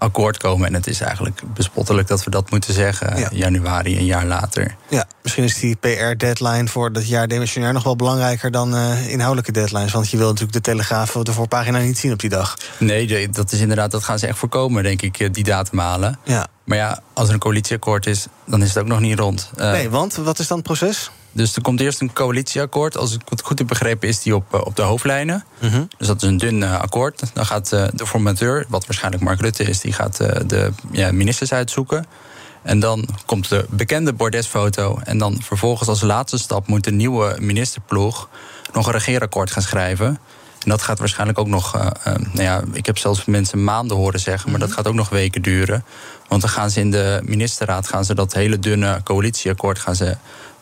akkoord komen. En het is eigenlijk bespottelijk dat we dat moeten zeggen. Ja. Januari, een jaar later. Ja, misschien is die PR-deadline voor dat jaar demissionair nog wel belangrijker dan uh, inhoudelijke deadlines. Want je wil natuurlijk de Telegraaf de voorpagina niet zien op die dag. Nee, dat is inderdaad, dat gaan ze echt voorkomen, denk ik, die datum halen. Ja. Maar ja, als er een coalitieakkoord is, dan is het ook nog niet rond. Uh, nee, want wat is dan het proces? Dus er komt eerst een coalitieakkoord. Als ik het goed heb begrepen, is die op, op de hoofdlijnen. Mm -hmm. Dus dat is een dun uh, akkoord. Dan gaat uh, de formateur, wat waarschijnlijk Mark Rutte is, die gaat de ja, ministers uitzoeken. En dan komt de bekende bordesfoto. En dan vervolgens als laatste stap moet de nieuwe ministerploeg nog een regeerakkoord gaan schrijven. En dat gaat waarschijnlijk ook nog. Uh, uh, nou ja, ik heb zelfs mensen maanden horen zeggen, maar dat gaat ook nog weken duren. Want dan gaan ze in de ministerraad gaan ze dat hele dunne coalitieakkoord gaan ze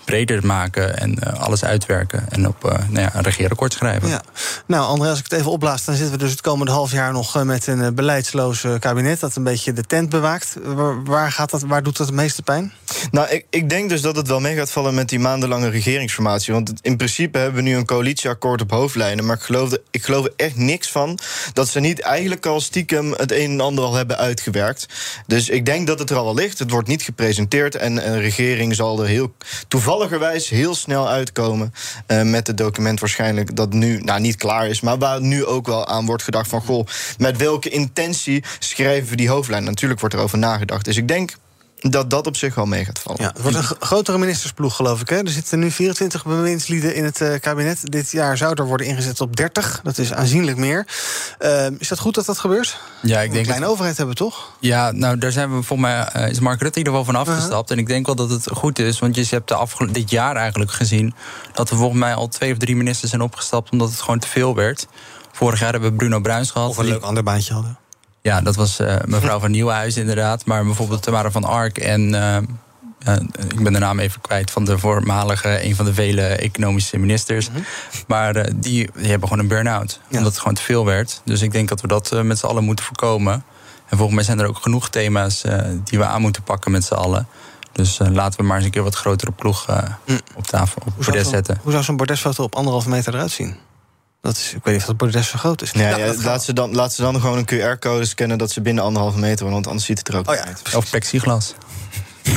breder maken en uh, alles uitwerken en op uh, nou ja, een regeerakkoord schrijven. Ja. Nou, André, als ik het even opblaas, dan zitten we dus het komende half jaar nog uh, met een beleidsloos kabinet dat een beetje de tent bewaakt. Waar, waar, gaat dat, waar doet dat het meeste pijn? Nou, ik, ik denk dus dat het wel mee gaat vallen met die maandenlange regeringsformatie. Want in principe hebben we nu een coalitieakkoord op hoofdlijnen. Maar ik geloof, er, ik geloof er echt niks van dat ze niet eigenlijk al stiekem het een en ander al hebben uitgewerkt. Dus ik denk dat het er al wel ligt. Het wordt niet gepresenteerd en een regering zal er heel toevallig toevalligerwijs heel snel uitkomen uh, met het document waarschijnlijk dat nu nou niet klaar is, maar waar nu ook wel aan wordt gedacht van goh, met welke intentie schrijven we die hoofdlijn? Natuurlijk wordt er over nagedacht. Dus ik denk dat dat op zich wel mee gaat vallen. Ja, het wordt een grotere ministersploeg, geloof ik. Hè? Er zitten nu 24 bewindslieden in het uh, kabinet. Dit jaar zou er worden ingezet op 30. Dat is aanzienlijk meer. Uh, is dat goed dat dat gebeurt? Ja, ik denk een kleine dat... overheid hebben we toch? Ja, nou, daar zijn we volgens mij uh, is Mark Rutte in ieder geval van afgestapt. Uh -huh. En ik denk wel dat het goed is, want je hebt de afgel- dit jaar eigenlijk gezien dat we volgens mij al twee of drie ministers zijn opgestapt omdat het gewoon te veel werd. Vorig jaar hebben we Bruno Bruins gehad. Of een leuk ander baantje hadden. Ja, dat was eh, mevrouw van Nieuwenhuis inderdaad. Maar bijvoorbeeld Tamara van Ark en... eh, ik ben de naam even kwijt van de voormalige, een van de vele economische ministers. Maar eh, die, die hebben gewoon een burn-out. Omdat het gewoon te veel werd. Dus ik denk dat we dat met z'n allen moeten voorkomen. En volgens mij zijn er ook genoeg thema's die we aan moeten pakken met z'n allen. Dus laten we maar eens een keer wat grotere ploeg eh, op tafel, op Hoe bordes zetten. Hoe zou zo'n bordesfoto op anderhalve meter eruit zien? Dat is, ik weet niet of dat bordes zo groot is. Nee, Ja, gaat- laat, ze dan, laat ze dan gewoon een QR-code scannen dat ze binnen anderhalve meter wonen, want anders ziet het er ook Oh ja, uit. Of plexiglas.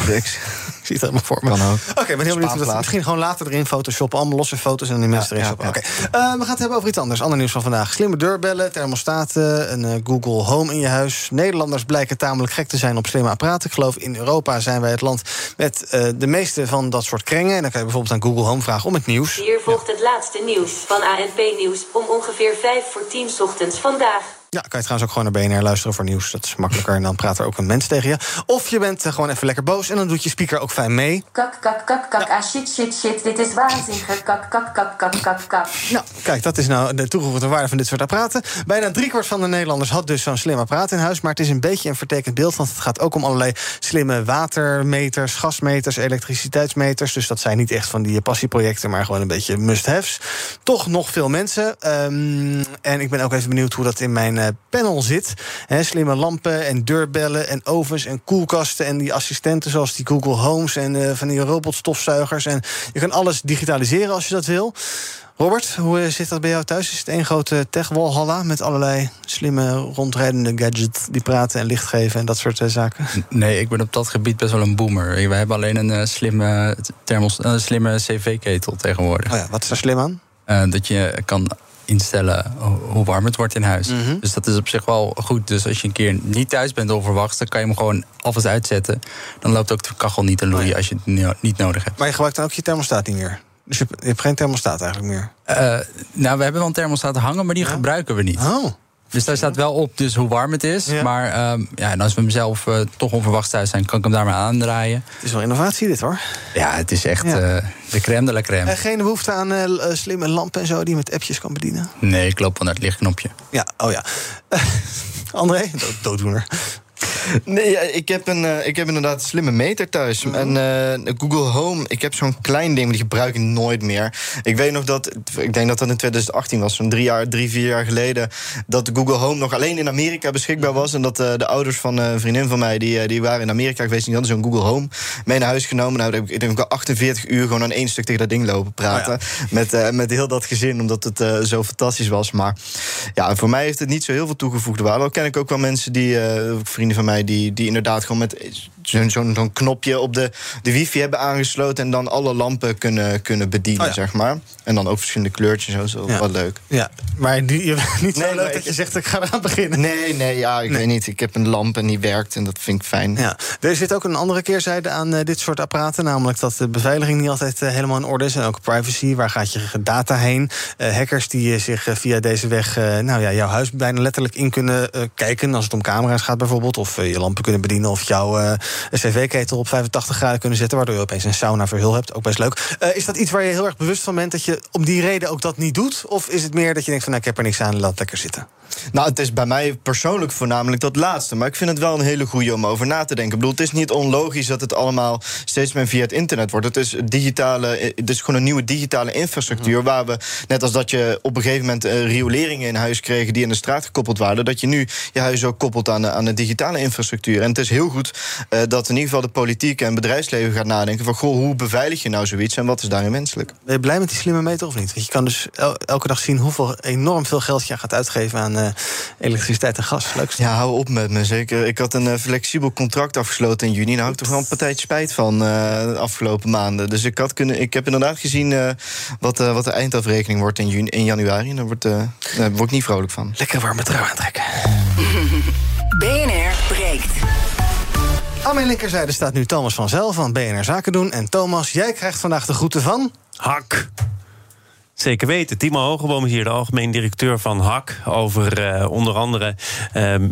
Ik zie het helemaal voor me. Kan ook. Oké, maar heel benieuwd dat misschien gewoon later erin photoshoppen. Allemaal losse foto's en dan die mensen erin. Oké, Eh, we gaan het hebben over iets anders. Ander nieuws van vandaag. Slimme deurbellen, thermostaten, een eh, Google Home in je huis. Nederlanders blijken tamelijk gek te zijn op slimme apparaten. Ik geloof in Europa zijn wij het land met eh, de meeste van dat soort krengen. En dan kan je bijvoorbeeld aan Google Home vragen om het nieuws. Hier volgt het laatste nieuws van ANP Nieuws om ongeveer 5 voor 10 ochtends vandaag. Ja, kan je trouwens ook gewoon naar BNR luisteren voor nieuws. Dat is makkelijker en dan praat er ook een mens tegen je. Of je bent eh, gewoon even lekker boos en dan doet je speaker ook fijn mee. Kak, kak, kak, kak, ah shit, shit, shit, dit is waanzin. Kak, kak, kak, kak, kak, kak. Nou, kijk, dat is nou de toegevoegde waarde van dit soort apparaten. Bijna driekwart van de Nederlanders had dus zo'n slim apparaat in huis. Maar het is een beetje een vertekend beeld, want het gaat ook om allerlei slimme watermeters, gasmeters, elektriciteitsmeters. Dus dat zijn niet echt van die passieprojecten, maar gewoon een beetje must-haves. Toch nog veel mensen. Ehm, en ik ben ook even benieuwd hoe dat in mijn eh, panel zit. Hè, slimme lampen en deurbellen en ovens en koelkasten en die assistenten zoals die Google Homes en eh, van die robotstofzuigers. En je kan alles digitaliseren als je dat wil. Robert, hoe eh, zit dat bij jou thuis? Is het één grote tech-walhalla met allerlei slimme rondrijdende gadgets die praten en licht geven en dat soort zaken? Nee, ik ben op dat gebied best wel een boomer. We hebben alleen een slimme, thermos, een slimme cv-ketel tegenwoordig. Oh ja, wat is daar slim aan? Dat je kan instellen ho- hoe warm het wordt in huis. Mhm. Dus dat is op zich wel goed. Dus als je een keer niet thuis bent onverwachts... dan kan je hem gewoon alvast uitzetten. Dan loopt ook de kachel niet te loeien als je het ni- niet nodig hebt. Maar je gebruikt dan ook je thermostaat niet meer. Dus je hebt, je hebt geen thermostaat eigenlijk meer. Eh, nou, we hebben wel een thermostaat hangen, maar die gebruiken we niet. Oh. Dus daar staat wel op dus hoe warm het is. Maar ehm, ja, en als we mezelf eh, toch onverwachts thuis zijn... kan ik hem daar maar aandraaien. Het is wel innovatie dit hoor. Ja, het is echt Ja. eh, de crème de la crème. En geen behoefte aan eh, eh, slimme lampen en zo die je met appjes kan bedienen? Nee, ik loop wel naar het lichtknopje. Ja, oh ja. André, dood, dooddoener. Nee, ik, heb een, eh, ik heb inderdaad een slimme meter thuis. En eh, Google Home, ik heb zo'n klein ding, maar die gebruik ik nooit meer. Ik weet nog dat, ik denk dat dat in 2018 was, zo'n drie, jaar, drie, vier jaar geleden, dat Google Home nog alleen in Amerika beschikbaar was. En dat eh, de ouders van een vriendin van mij, die, die waren in Amerika geweest, en die hadden zo'n Google Home mee naar huis genomen. Nou, ik denk ik al 48 uur gewoon aan één stuk tegen dat ding lopen praten. met, eh, met heel dat gezin, omdat het zo fantastisch was. Maar ja, voor mij heeft het niet zo heel veel toegevoegde waarde. Al ken ik ook wel mensen die, eh, van mij, die, die inderdaad gewoon met zo'n zo'n knopje op de, de wifi hebben aangesloten en dan alle lampen kunnen, kunnen bedienen, zeg maar. En dan ook verschillende kleurtjes en zo. Dat is Ja. wel leuk. Ja, maar die, je, niet zo Nee, leuk dat je zegt ik ga eraan beginnen. Nee, nee, ja, ik weet niet. Ik heb een lamp en die werkt en dat vind ik fijn. Ja. Er zit ook een andere keerzijde aan eh, dit soort apparaten. Namelijk dat de beveiliging niet altijd eh, helemaal in orde is. En ook privacy. Waar gaat je data heen? Eh, hackers die zich via deze weg nou ja, jouw huis bijna letterlijk in kunnen kijken. Als het om camera's gaat bijvoorbeeld. Of je lampen kunnen bedienen. Of jouw eh, cv-ketel op 85 graden kunnen zetten. Waardoor je opeens een sauna verhul hebt. Ook best leuk. Eh, is dat iets waar je heel erg bewust van bent? Dat je om die reden ook dat niet doet? Of is het meer dat je denkt van nou, ik heb er niks aan. Laat het lekker zitten. Nou, het is bij mij persoonlijk voornamelijk dat laatste. Maar ik vind het wel een hele goede om over na te denken. Ik bedoel, het is niet onlogisch dat het allemaal steeds meer via het internet wordt. Het is, digitale, het is gewoon een nieuwe digitale infrastructuur. Waar we, net als dat je op een gegeven moment eh, rioleringen in huis kreeg die aan de straat gekoppeld waren, dat je nu je huis ook koppelt aan de, aan de digitale infrastructuur. En het is heel goed eh, dat in ieder geval de politiek en bedrijfsleven gaat nadenken van goh, hoe beveilig je nou zoiets en wat is daarin wenselijk? Ben je blij met die slimme meter of niet? Want je kan dus el- elke dag zien hoeveel enorm veel geld je gaat uitgeven aan eh, elektriciteit en gas. Leuk. Ja, hou op met me. Zeker. Ik had een eh, flexibel contract afgesloten in juni. Daar had ik toch wel een partijtje spijt van eh, de afgelopen maanden. Dus ik, had kunnen, ik heb inderdaad gezien eh, wat, eh, wat de eindafrekening wordt in, juni, in januari. En daar word, eh, daar word ik niet vrolijk van. Lekker warme trui aantrekken. BNR breekt. Aan mijn linkerzijde staat nu Thomas van Zel van BNR Zaken doen. En Thomas, jij krijgt vandaag de groeten van... Hak. Zeker weten. Timo Hogeboom is hier, de algemeen directeur van HAK. Over eh, onder andere ehm,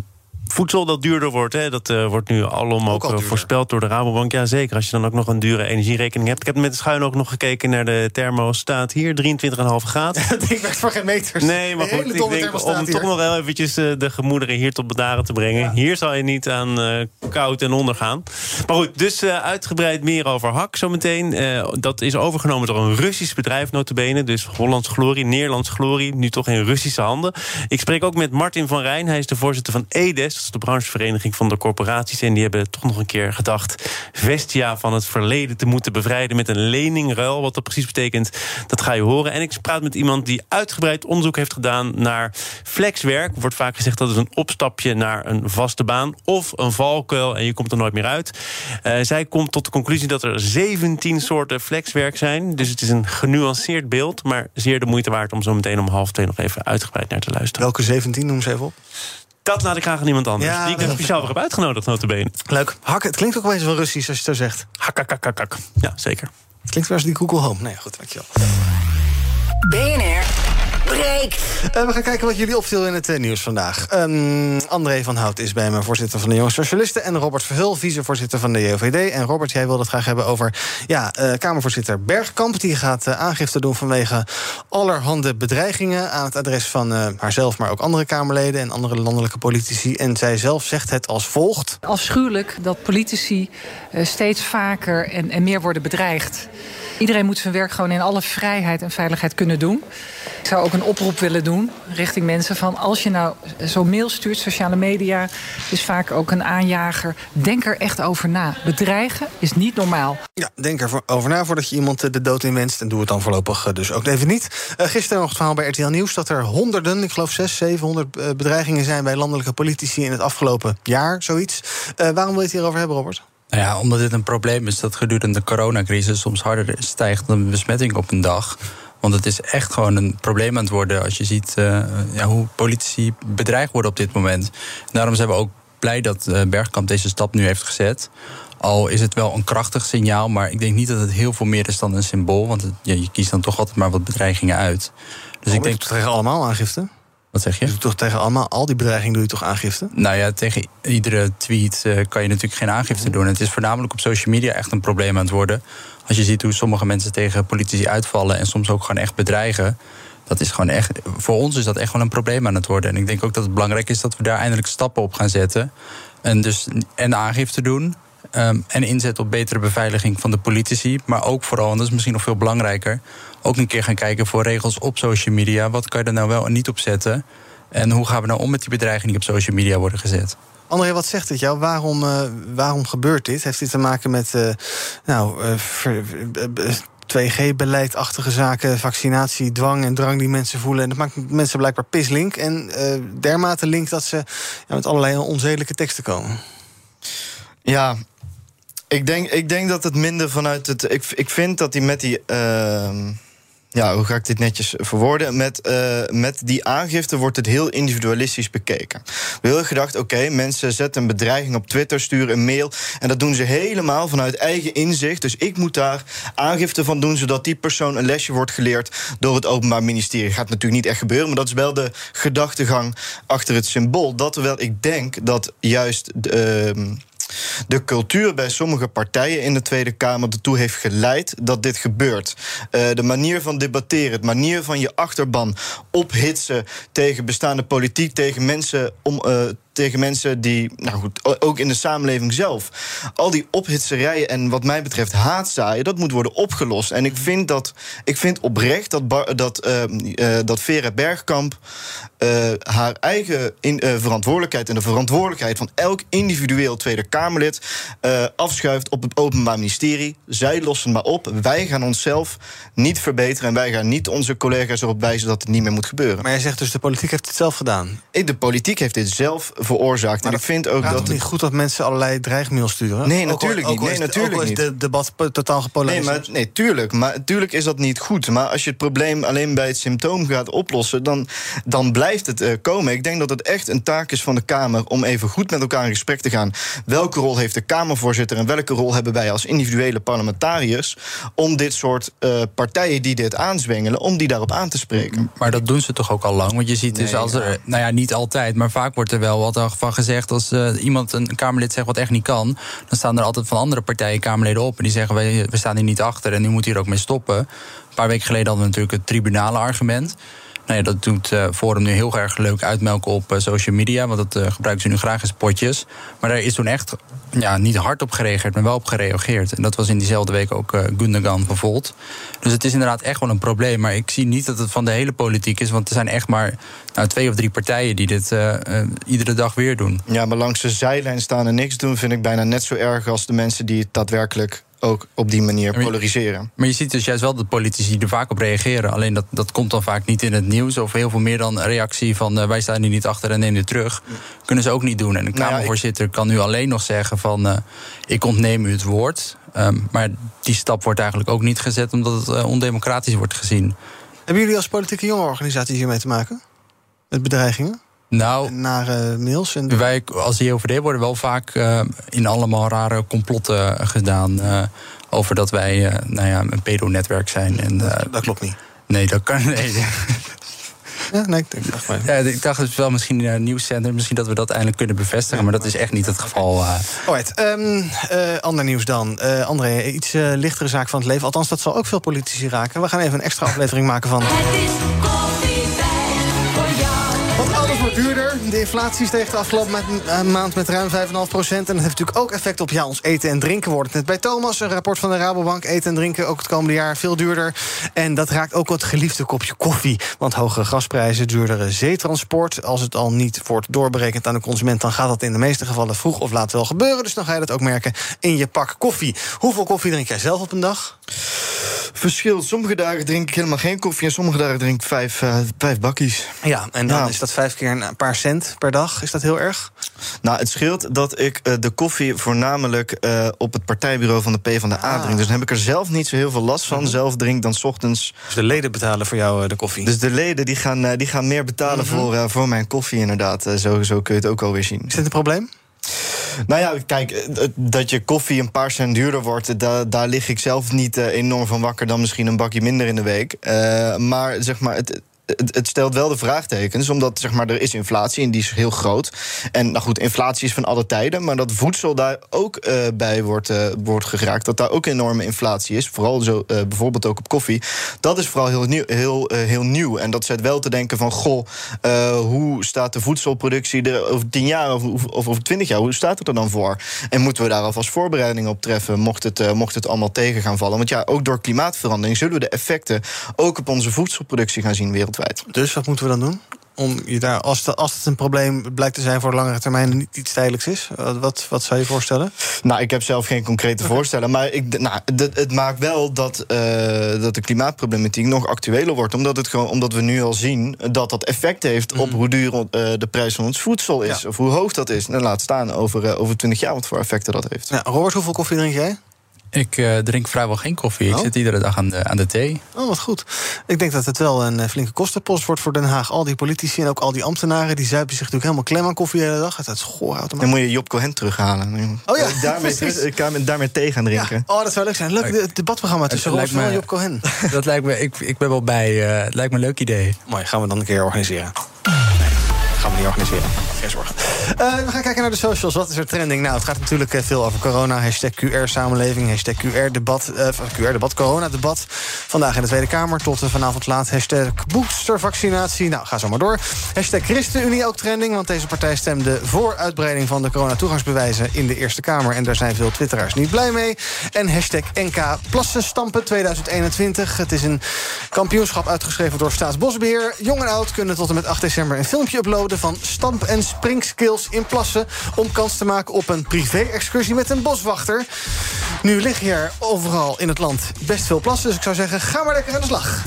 voedsel dat duurder wordt. Hè. Dat eh, wordt nu alom ook, eh, voorspeld door de Rabobank. Ja, zeker. Als je dan ook nog een dure energierekening hebt. Ik heb met de schuin ook nog gekeken naar de thermostaat hier. 23,5 graden. Dat ding werkt voor geen meters. Nee, maar goed, ik denk om hier. toch nog wel eventjes eh, de gemoederen hier tot bedaren te brengen. Hier zal je niet aan koud en onder gaan. Maar goed, dus uitgebreid meer over HAK zometeen. Dat is overgenomen door een Russisch bedrijf notabene. Dus Hollands Glorie, Nederlands Glorie, nu toch in Russische handen. Ik spreek ook met Martin van Rijn. Hij is de voorzitter van EDES, de branchevereniging van de corporaties. En die hebben toch nog een keer gedacht... Vestia van het verleden te moeten bevrijden met een leningruil. Wat dat precies betekent, dat ga je horen. En ik praat met iemand die uitgebreid onderzoek heeft gedaan... naar flexwerk. Wordt vaak gezegd dat is een opstapje naar een vaste baan... of een valkuil en je komt er nooit meer uit. Eh, zij komt tot de conclusie dat er 17 soorten flexwerk zijn. Dus het is een genuanceerd beeld... maar zeer de moeite waard om zo meteen om half twee nog even uitgebreid naar te luisteren. Welke 17, noem ze even op. Dat laat ik graag aan iemand anders. Ja, die ik er speciaal voor heb uitgenodigd, notabene. Leuk. Hak, het klinkt ook wel eens wel Russisch als je het zo zegt. Hak, hak, hak, hak, hak. Ja, zeker. Het klinkt wel als die Google Home. Nee, goed, dankjewel. BNR breekt. Eh, we gaan kijken wat jullie opviel in het eh, nieuws vandaag. Ehm, André van Hout is bij me, voorzitter van de Jonge Socialisten... en Robert Verhul, vicevoorzitter van de JOVD. En Robert, jij wilde het graag hebben over ja, eh, Kamervoorzitter Bergkamp... die gaat eh, aangifte doen vanwege allerhande bedreigingen... aan het adres van eh, haarzelf, maar ook andere Kamerleden... en andere landelijke politici. En zij zelf zegt het als volgt. Afschuwelijk dat politici steeds vaker en, en meer worden bedreigd. Iedereen moet zijn werk gewoon in alle vrijheid en veiligheid kunnen doen. Ik zou ook een oproep willen doen richting mensen van... als je nou zo'n mail stuurt, sociale media is vaak ook een aanjager. Denk er echt over na. Bedreigen is niet normaal. Ja, denk erover na voordat je iemand eh, de dood inwenst. En doe het dan voorlopig eh, dus ook even niet. Eh, gisteren nog het verhaal bij RTL Nieuws... dat er honderden, ik geloof 600, 700 eh, bedreigingen zijn... bij landelijke politici in het afgelopen jaar, zoiets. Waarom wil je het hierover hebben, Robert? Nou ja, omdat dit een probleem is dat gedurende de coronacrisis soms harder stijgt dan een besmetting op een dag. Want het is echt gewoon een probleem aan het worden als je ziet eh, ja, hoe politici bedreigd worden op dit moment. En daarom zijn we ook blij dat eh, Bergkamp deze stap nu heeft gezet. Al is het wel een krachtig signaal, maar ik denk niet dat het heel veel meer is dan een symbool. Want het- ja, je kiest dan toch altijd maar wat bedreigingen uit. Dus ik denk. tegen allemaal aangifte? Wat zeg je? Doet toch tegen allemaal, al die bedreigingen doe je toch aangifte? Nou ja, tegen iedere tweet eh, kan je natuurlijk geen aangifte doen. Het is voornamelijk op social media echt een probleem aan het worden. Als je ziet hoe sommige mensen tegen politici uitvallen en soms ook gewoon echt bedreigen. Dat is gewoon echt, voor ons is dat echt wel een probleem aan het worden. En ik denk ook dat het belangrijk is dat we daar eindelijk stappen op gaan zetten. En dus en aangifte doen. Ehm, en inzetten op betere beveiliging van de politici. Maar ook vooral, en dat is misschien nog veel belangrijker. Ook een keer gaan kijken voor regels op social media. Wat kan je er nou wel en niet op zetten? En hoe gaan we nou om met die bedreigingen die op social media worden gezet? André, wat zegt dit jou? Waarom, eh, waarom gebeurt dit? Heeft dit te maken met eh, nou, eh, ver- eh, eh, 2G-beleidachtige zaken, vaccinatie, dwang en drang die mensen voelen? En dat maakt mensen blijkbaar pislink. En eh, dermate link dat ze ja, met allerlei onzedelijke teksten komen. Ja, ik denk, ik denk dat het minder vanuit het. Ik, ik vind dat hij met die. ehm, ja, hoe ga ik dit netjes verwoorden? Met, eh, met die aangifte wordt het heel individualistisch bekeken. We hebben gedacht, oké, mensen zetten een bedreiging op Twitter, sturen een mail. En dat doen ze helemaal vanuit eigen inzicht. Dus ik moet daar aangifte van doen, zodat die persoon een lesje wordt geleerd door het Openbaar Ministerie. Gaat natuurlijk niet echt gebeuren, maar dat is wel de gedachtegang achter het symbool. Dat terwijl ik denk dat juist. ehm, de cultuur bij sommige partijen in de Tweede Kamer ertoe heeft geleid dat dit gebeurt. Eh, de manier van debatteren, de manier van je achterban ophitsen tegen bestaande politiek, tegen mensen om. eh, tegen mensen die, nou goed, ook in de samenleving zelf. Al die ophitserijen en wat mij betreft haatzaaien, dat moet worden opgelost. En ik vind dat, ik vind oprecht dat, Bar- dat, eh, eh, dat Vera Bergkamp eh, haar eigen in, eh, verantwoordelijkheid en de verantwoordelijkheid van elk individueel Tweede Kamerlid afschuift op het Openbaar Ministerie. Zij lossen maar op. Wij gaan onszelf niet verbeteren en wij gaan niet onze collega's erop wijzen dat het niet meer moet gebeuren. Maar jij zegt dus de politiek heeft het zelf gedaan. De politiek heeft dit zelf veroorzaakt. En ik vind ook dat. het niet goed dat mensen allerlei dreigmails sturen? Nee, Ook al- natuurlijk ook niet. Nee, is het- natuurlijk ook al is niet. het debat totaal Nee, gepolariseerd. maar, nee, tuurlijk. Maar tuurlijk is dat niet goed. Maar als je het probleem alleen bij het symptoom gaat oplossen, dan, dan blijft het eh, komen. Ik denk dat het echt een taak is van de Kamer om even goed met elkaar in gesprek te gaan. Welke rol heeft de Kamervoorzitter en welke rol hebben wij als individuele parlementariërs om dit soort eh, partijen die dit aanzwengelen, om die daarop aan te spreken? Maar dat doen ze toch ook al lang? Want je ziet dus Nee, als er, nou ja, niet altijd, maar vaak wordt er wel van gezegd... als uh, iemand, een Kamerlid zegt wat echt niet kan... dan staan er altijd van andere partijen Kamerleden op... en die zeggen, we, we staan hier niet achter en u moet hier ook mee stoppen. Een paar weken geleden hadden we natuurlijk het tribunale argument... Nou dat doet uh, Forum nu heel erg leuk uitmelken op uh, social media. Want dat uh, gebruiken ze nu graag in spotjes. Maar daar is toen echt ja, niet hard op gereageerd, maar wel op gereageerd. En dat was in diezelfde week ook Gundogan van. Dus het is inderdaad echt wel een probleem. Maar ik zie niet dat het van de hele politiek is. Want er zijn echt maar nou, twee of drie partijen die dit iedere dag weer doen. Ja, maar langs de zijlijn staan en niks doen... vind ik bijna net zo erg als de mensen die het daadwerkelijk ook op die manier polariseren. Maar je ziet dus juist wel dat politici er vaak op reageren. Alleen dat, dat komt dan vaak niet in het nieuws. Of heel veel meer dan een reactie van uh, wij staan hier niet achter en neem dit terug. Kunnen ze ook niet doen. En een Kamervoorzitter kan nu alleen nog zeggen van uh, ik ontneem u het woord. Um, maar die stap wordt eigenlijk ook niet gezet omdat het uh, ondemocratisch wordt gezien. Hebben jullie als politieke jongerenorganisaties hiermee te maken? Met bedreigingen? Nou, nare mails. En wij als JOVD worden wel vaak uh, in allemaal rare complotten gedaan. Uh, over dat wij uh, nou ja, een pedonetwerk zijn. En, dat, dat, klopt niet. Nee, dat kan. Nee. Ja, nee, ik dacht maar. Ja, ik dacht het wel misschien een nieuwscentrum. Misschien dat we dat eindelijk kunnen bevestigen. Maar dat is echt niet het geval. Uh. Alright, um, uh, ander nieuws dan. Uh, André, iets lichtere zaak van het leven. Althans, dat zal ook veel politici raken. We gaan even een extra aflevering maken van... Het is duurder. De inflatie steeg de afgelopen maand met ruim 5,5 procent. En dat heeft natuurlijk ook effect op ja, ons eten en drinken. Wordt net bij Thomas, een rapport van de Rabobank. Eten en drinken ook het komende jaar veel duurder. En dat raakt ook het geliefde kopje koffie. Want hogere gasprijzen, duurdere zeetransport. Als het al niet wordt doorberekend aan de consument... dan gaat dat in de meeste gevallen vroeg of laat wel gebeuren. Dus dan ga je dat ook merken in je pak koffie. Hoeveel koffie drink jij zelf op een dag? Verschil. Sommige dagen drink ik helemaal geen koffie... en sommige dagen drink ik vijf, uh, vijf bakkies. Ja, en dan ja. is dat vijf keer een paar cent per dag. Is dat heel erg? Nou, het scheelt dat ik uh, de koffie voornamelijk uh, op het partijbureau van de PvdA ah. drink. Dus dan heb ik er zelf niet zo heel veel last van. Mm -hmm. Zelf drink dan 's ochtends... Dus de leden betalen voor jou de koffie? Dus de leden die gaan, die gaan meer betalen mm -hmm. voor, voor mijn koffie inderdaad. zo, zo kun je het ook alweer zien. Is dit een probleem? Nou ja, kijk, dat je koffie een paar cent duurder wordt, da daar lig ik zelf niet uh, enorm van wakker dan misschien een bakje minder in de week. Maar zeg maar, het, het, stelt wel de vraagtekens, omdat zeg maar, er is inflatie en die is heel groot. En nou goed, inflatie is van alle tijden, maar dat voedsel daar ook uh, bij wordt, uh, wordt geraakt, dat daar ook enorme inflatie is, vooral zo, uh, bijvoorbeeld ook op koffie, dat is vooral heel nieuw. Heel, heel nieuw. En dat zet wel te denken van, goh, hoe staat de voedselproductie er over tien jaar of, of over twintig jaar, hoe staat het er dan voor? En moeten we daar alvast voorbereidingen op treffen, mocht het, mocht het allemaal tegen gaan vallen? Want ja, ook door klimaatverandering zullen we de effecten ook op onze voedselproductie gaan zien wereldwijd. Dus wat moeten we dan doen? Om je daar, als, het, als het een probleem blijkt te zijn voor de langere termijn niet iets tijdelijks is, wat, wat zou je voorstellen? Nou, ik heb zelf geen concrete okay. voorstellen. Maar ik, nou, het, het maakt wel dat, uh, dat de klimaatproblematiek nog actueler wordt. Omdat, het gewoon, omdat we nu al zien dat dat effect heeft op mm. hoe duur uh, de prijs van ons voedsel is. Ja. Of hoe hoog dat is. En laat staan over, uh, over 20 jaar wat voor effecten dat heeft. Ja, Robert, hoeveel koffie drink jij? Ik uh, drink vrijwel geen koffie. Oh? Ik zit iedere dag aan de, aan de thee. Oh, wat goed. Ik denk dat het wel een flinke kostenpost wordt voor Den Haag. Al die politici en ook al die ambtenaren... die zuipen zich natuurlijk helemaal klem aan koffie de hele dag. Het is Dan moet je Job Cohen terughalen. Oh ja, daarmee, ik kan daarmee thee gaan drinken. Ja. Oh, dat zou leuk zijn. Leuk het debatprogramma tussen Rolf en Job Cohen. Dat lijkt me, ik, ik ben wel bij. Uh, het lijkt me een leuk idee. Mooi, gaan we dan een keer organiseren. Nee, gaan we niet organiseren. Geen zorgen. Uh, we gaan kijken naar de socials. Wat is er trending? Nou, het gaat natuurlijk uh, veel over corona. Hashtag QR-samenleving, hashtag QR-debat, uh, QR-debat, corona-debat. Vandaag in de Tweede Kamer tot vanavond laat. Hashtag boostervaccinatie. Nou, ga zo maar door. Hashtag ChristenUnie ook trending, want deze partij stemde voor uitbreiding van de corona-toegangsbewijzen in de Eerste Kamer. En daar zijn veel twitteraars niet blij mee. En hashtag NK Plassenstampen 2021. Het is een kampioenschap uitgeschreven door Staatsbosbeheer. Jong en oud kunnen tot en met 8 december een filmpje uploaden van stamp- en springskills in Plassen... om kans te maken op een privé-excursie met een boswachter. Nu liggen hier overal in het land best veel plassen... dus ik zou zeggen, ga maar lekker aan de slag.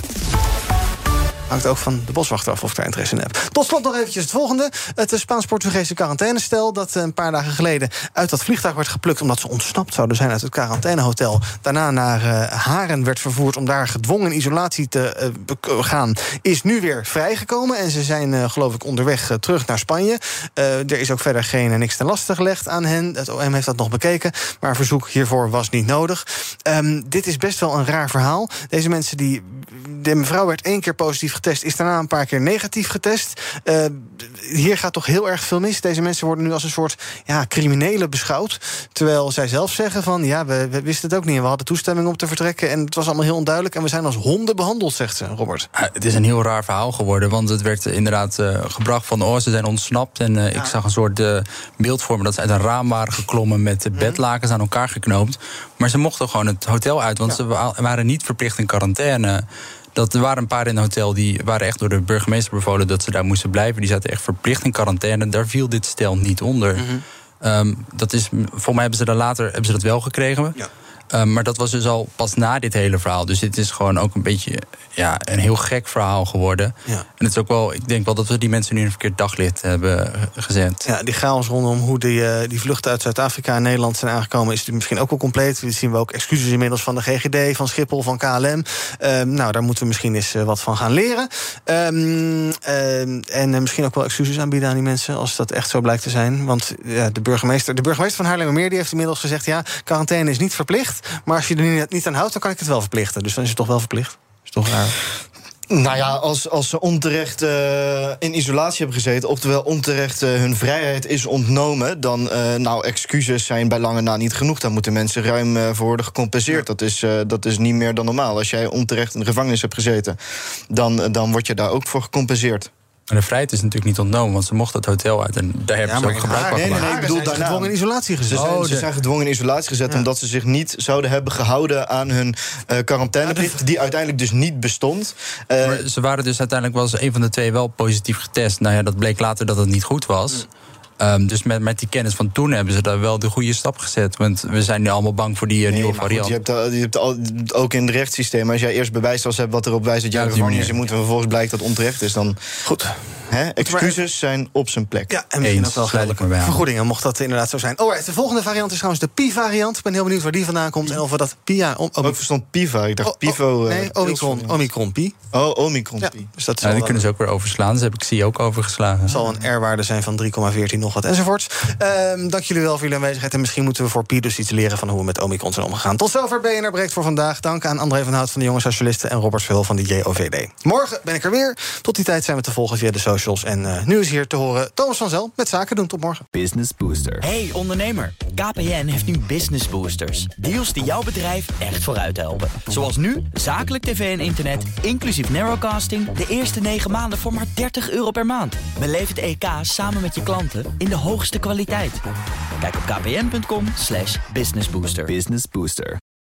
Hangt ook van de boswachter af of ik daar interesse in heb. Tot slot nog eventjes het volgende. Het Spaans-Portugese quarantainestel... dat een paar dagen geleden uit dat vliegtuig werd geplukt... omdat ze ontsnapt zouden zijn uit het quarantainehotel. Daarna naar uh, Haren werd vervoerd om daar gedwongen isolatie te gaan... is nu weer vrijgekomen. En ze zijn, geloof ik, onderweg terug naar Spanje. er is ook verder geen niks ten laste gelegd aan hen. Het OM heeft dat nog bekeken. Maar verzoek hiervoor was niet nodig. Um, dit is best wel een raar verhaal. Deze mensen die de mevrouw werd één keer positief getest, is daarna een paar keer negatief getest. Uh, hier gaat toch heel erg veel mis. Deze mensen worden nu als een soort ja, criminelen beschouwd. Terwijl zij zelf zeggen van ja, we, we wisten het ook niet. We hadden toestemming om te vertrekken. En het was allemaal heel onduidelijk. En we zijn als honden behandeld, zegt ze, Robert. het is een heel raar verhaal geworden. Want het werd inderdaad uh, gebracht van oh, ze zijn ontsnapt. En uh, ja. ik zag een soort beeld voor me dat ze uit een raam waren geklommen met de bedlakens aan elkaar geknoopt. Maar ze mochten gewoon het hotel uit, want ja. ze waren niet verplicht in quarantaine. Dat er waren een paar in het hotel die waren echt door de burgemeester bevolen dat ze daar moesten blijven. Die zaten echt verplicht in quarantaine. Daar viel dit stel niet onder. Mm -hmm. um, dat is, volgens mij hebben ze dat later hebben ze dat wel gekregen. Ja. Um, maar dat was dus al pas na dit hele verhaal. Dus dit is gewoon ook een beetje ja, een heel gek verhaal geworden. Ja. En het is ook wel, ik denk wel dat we die mensen nu een verkeerd daglicht hebben gezet. Ja, die chaos rondom hoe die, uh, die vluchten uit Zuid-Afrika en Nederland zijn aangekomen, is misschien ook wel compleet. We zien we ook excuses inmiddels van de GGD, van Schiphol, van KLM. Um, nou, daar moeten we misschien eens uh, wat van gaan leren. Um, en uh, misschien ook wel excuses aanbieden aan die mensen, als dat echt zo blijkt te zijn. Want de burgemeester, de burgemeester van Haarlemmermeer die heeft inmiddels gezegd: ja, quarantaine is niet verplicht. Maar als je er niet aan houdt, dan kan ik het wel verplichten. Dus dan is het toch wel verplicht. Is toch raar. Nou ja, als, als ze onterecht uh, in isolatie hebben gezeten, oftewel onterecht uh, hun vrijheid is ontnomen, dan, uh, nou, excuses zijn bij lange na niet genoeg. Daar moeten mensen ruim voor worden gecompenseerd. Dat, is, dat is niet meer dan normaal. Als jij onterecht in de gevangenis hebt gezeten, dan, dan word je daar ook voor gecompenseerd. Maar de vrijheid is natuurlijk niet ontnomen, want ze mochten het hotel uit. En daar hebben ja, ze ook gebruik van nee, nee, nee, ik bedoel, zijn gedwongen in isolatie gezet. Ze zijn, oh, ze zijn gedwongen in isolatie gezet ja. omdat ze zich niet zouden hebben gehouden aan hun uh, quarantaineplicht, die uiteindelijk dus niet bestond. Uh, maar ze waren dus uiteindelijk was een van de twee wel positief getest. Nou ja, dat bleek later dat het niet goed was. Mm. Um, dus met, met die kennis van toen hebben ze daar wel de goede stap gezet. Want we zijn nu allemaal bang voor die uh, nee, nieuwe variant. Goed, je, hebt, je hebt al, ook in het rechtssysteem, als jij eerst bewijs hebt wat erop wijst dat jij ja, gevangen is, moet en vervolgens blijkt dat onterecht is, dan. Goed. Hè, excuses zijn op zijn plek. Ja, en misschien ook wel gelijke vergoedingen, mocht dat inderdaad zo zijn. Oh, de volgende variant is trouwens de Pi-variant. Ik ben heel benieuwd waar die vandaan komt en of we dat Pia. Om, om... Oh, ik verstond Piva. Ik dacht oh, Pivo. Oh, nee, Omicron, Omicron Pi. Oh, Omicron Pi. Ja, dus dat ja, die kunnen ze ook weer overslaan. Dus heb ik zie ook overgeslagen. Het zal een R-waarde zijn van 3,14 nog wat enzovoorts. Um, dank jullie wel voor jullie aanwezigheid. En misschien moeten we voor Pi dus iets leren van hoe we met Omicron zijn omgegaan. Tot zover BNR Breekt voor vandaag. Dank aan André van Hout van de Jonge Socialisten en Robert Veel van de JOVD. Morgen ben ik er weer. Tot die tijd zijn we te volgen via de socials. En uh, nu is hier te horen Thomas van Zel met Zaken doen. Tot morgen. Business Booster. Hey ondernemer. KPN heeft nu Business Boosters. Deals die jouw bedrijf echt vooruit helpen. Zoals nu, zakelijk tv en internet, inclusief narrowcasting... de eerste 9 maanden voor maar 30 euro per maand. Beleef het EK samen met je klanten in de hoogste kwaliteit. Kijk op kpn.com businessbooster. Business Booster.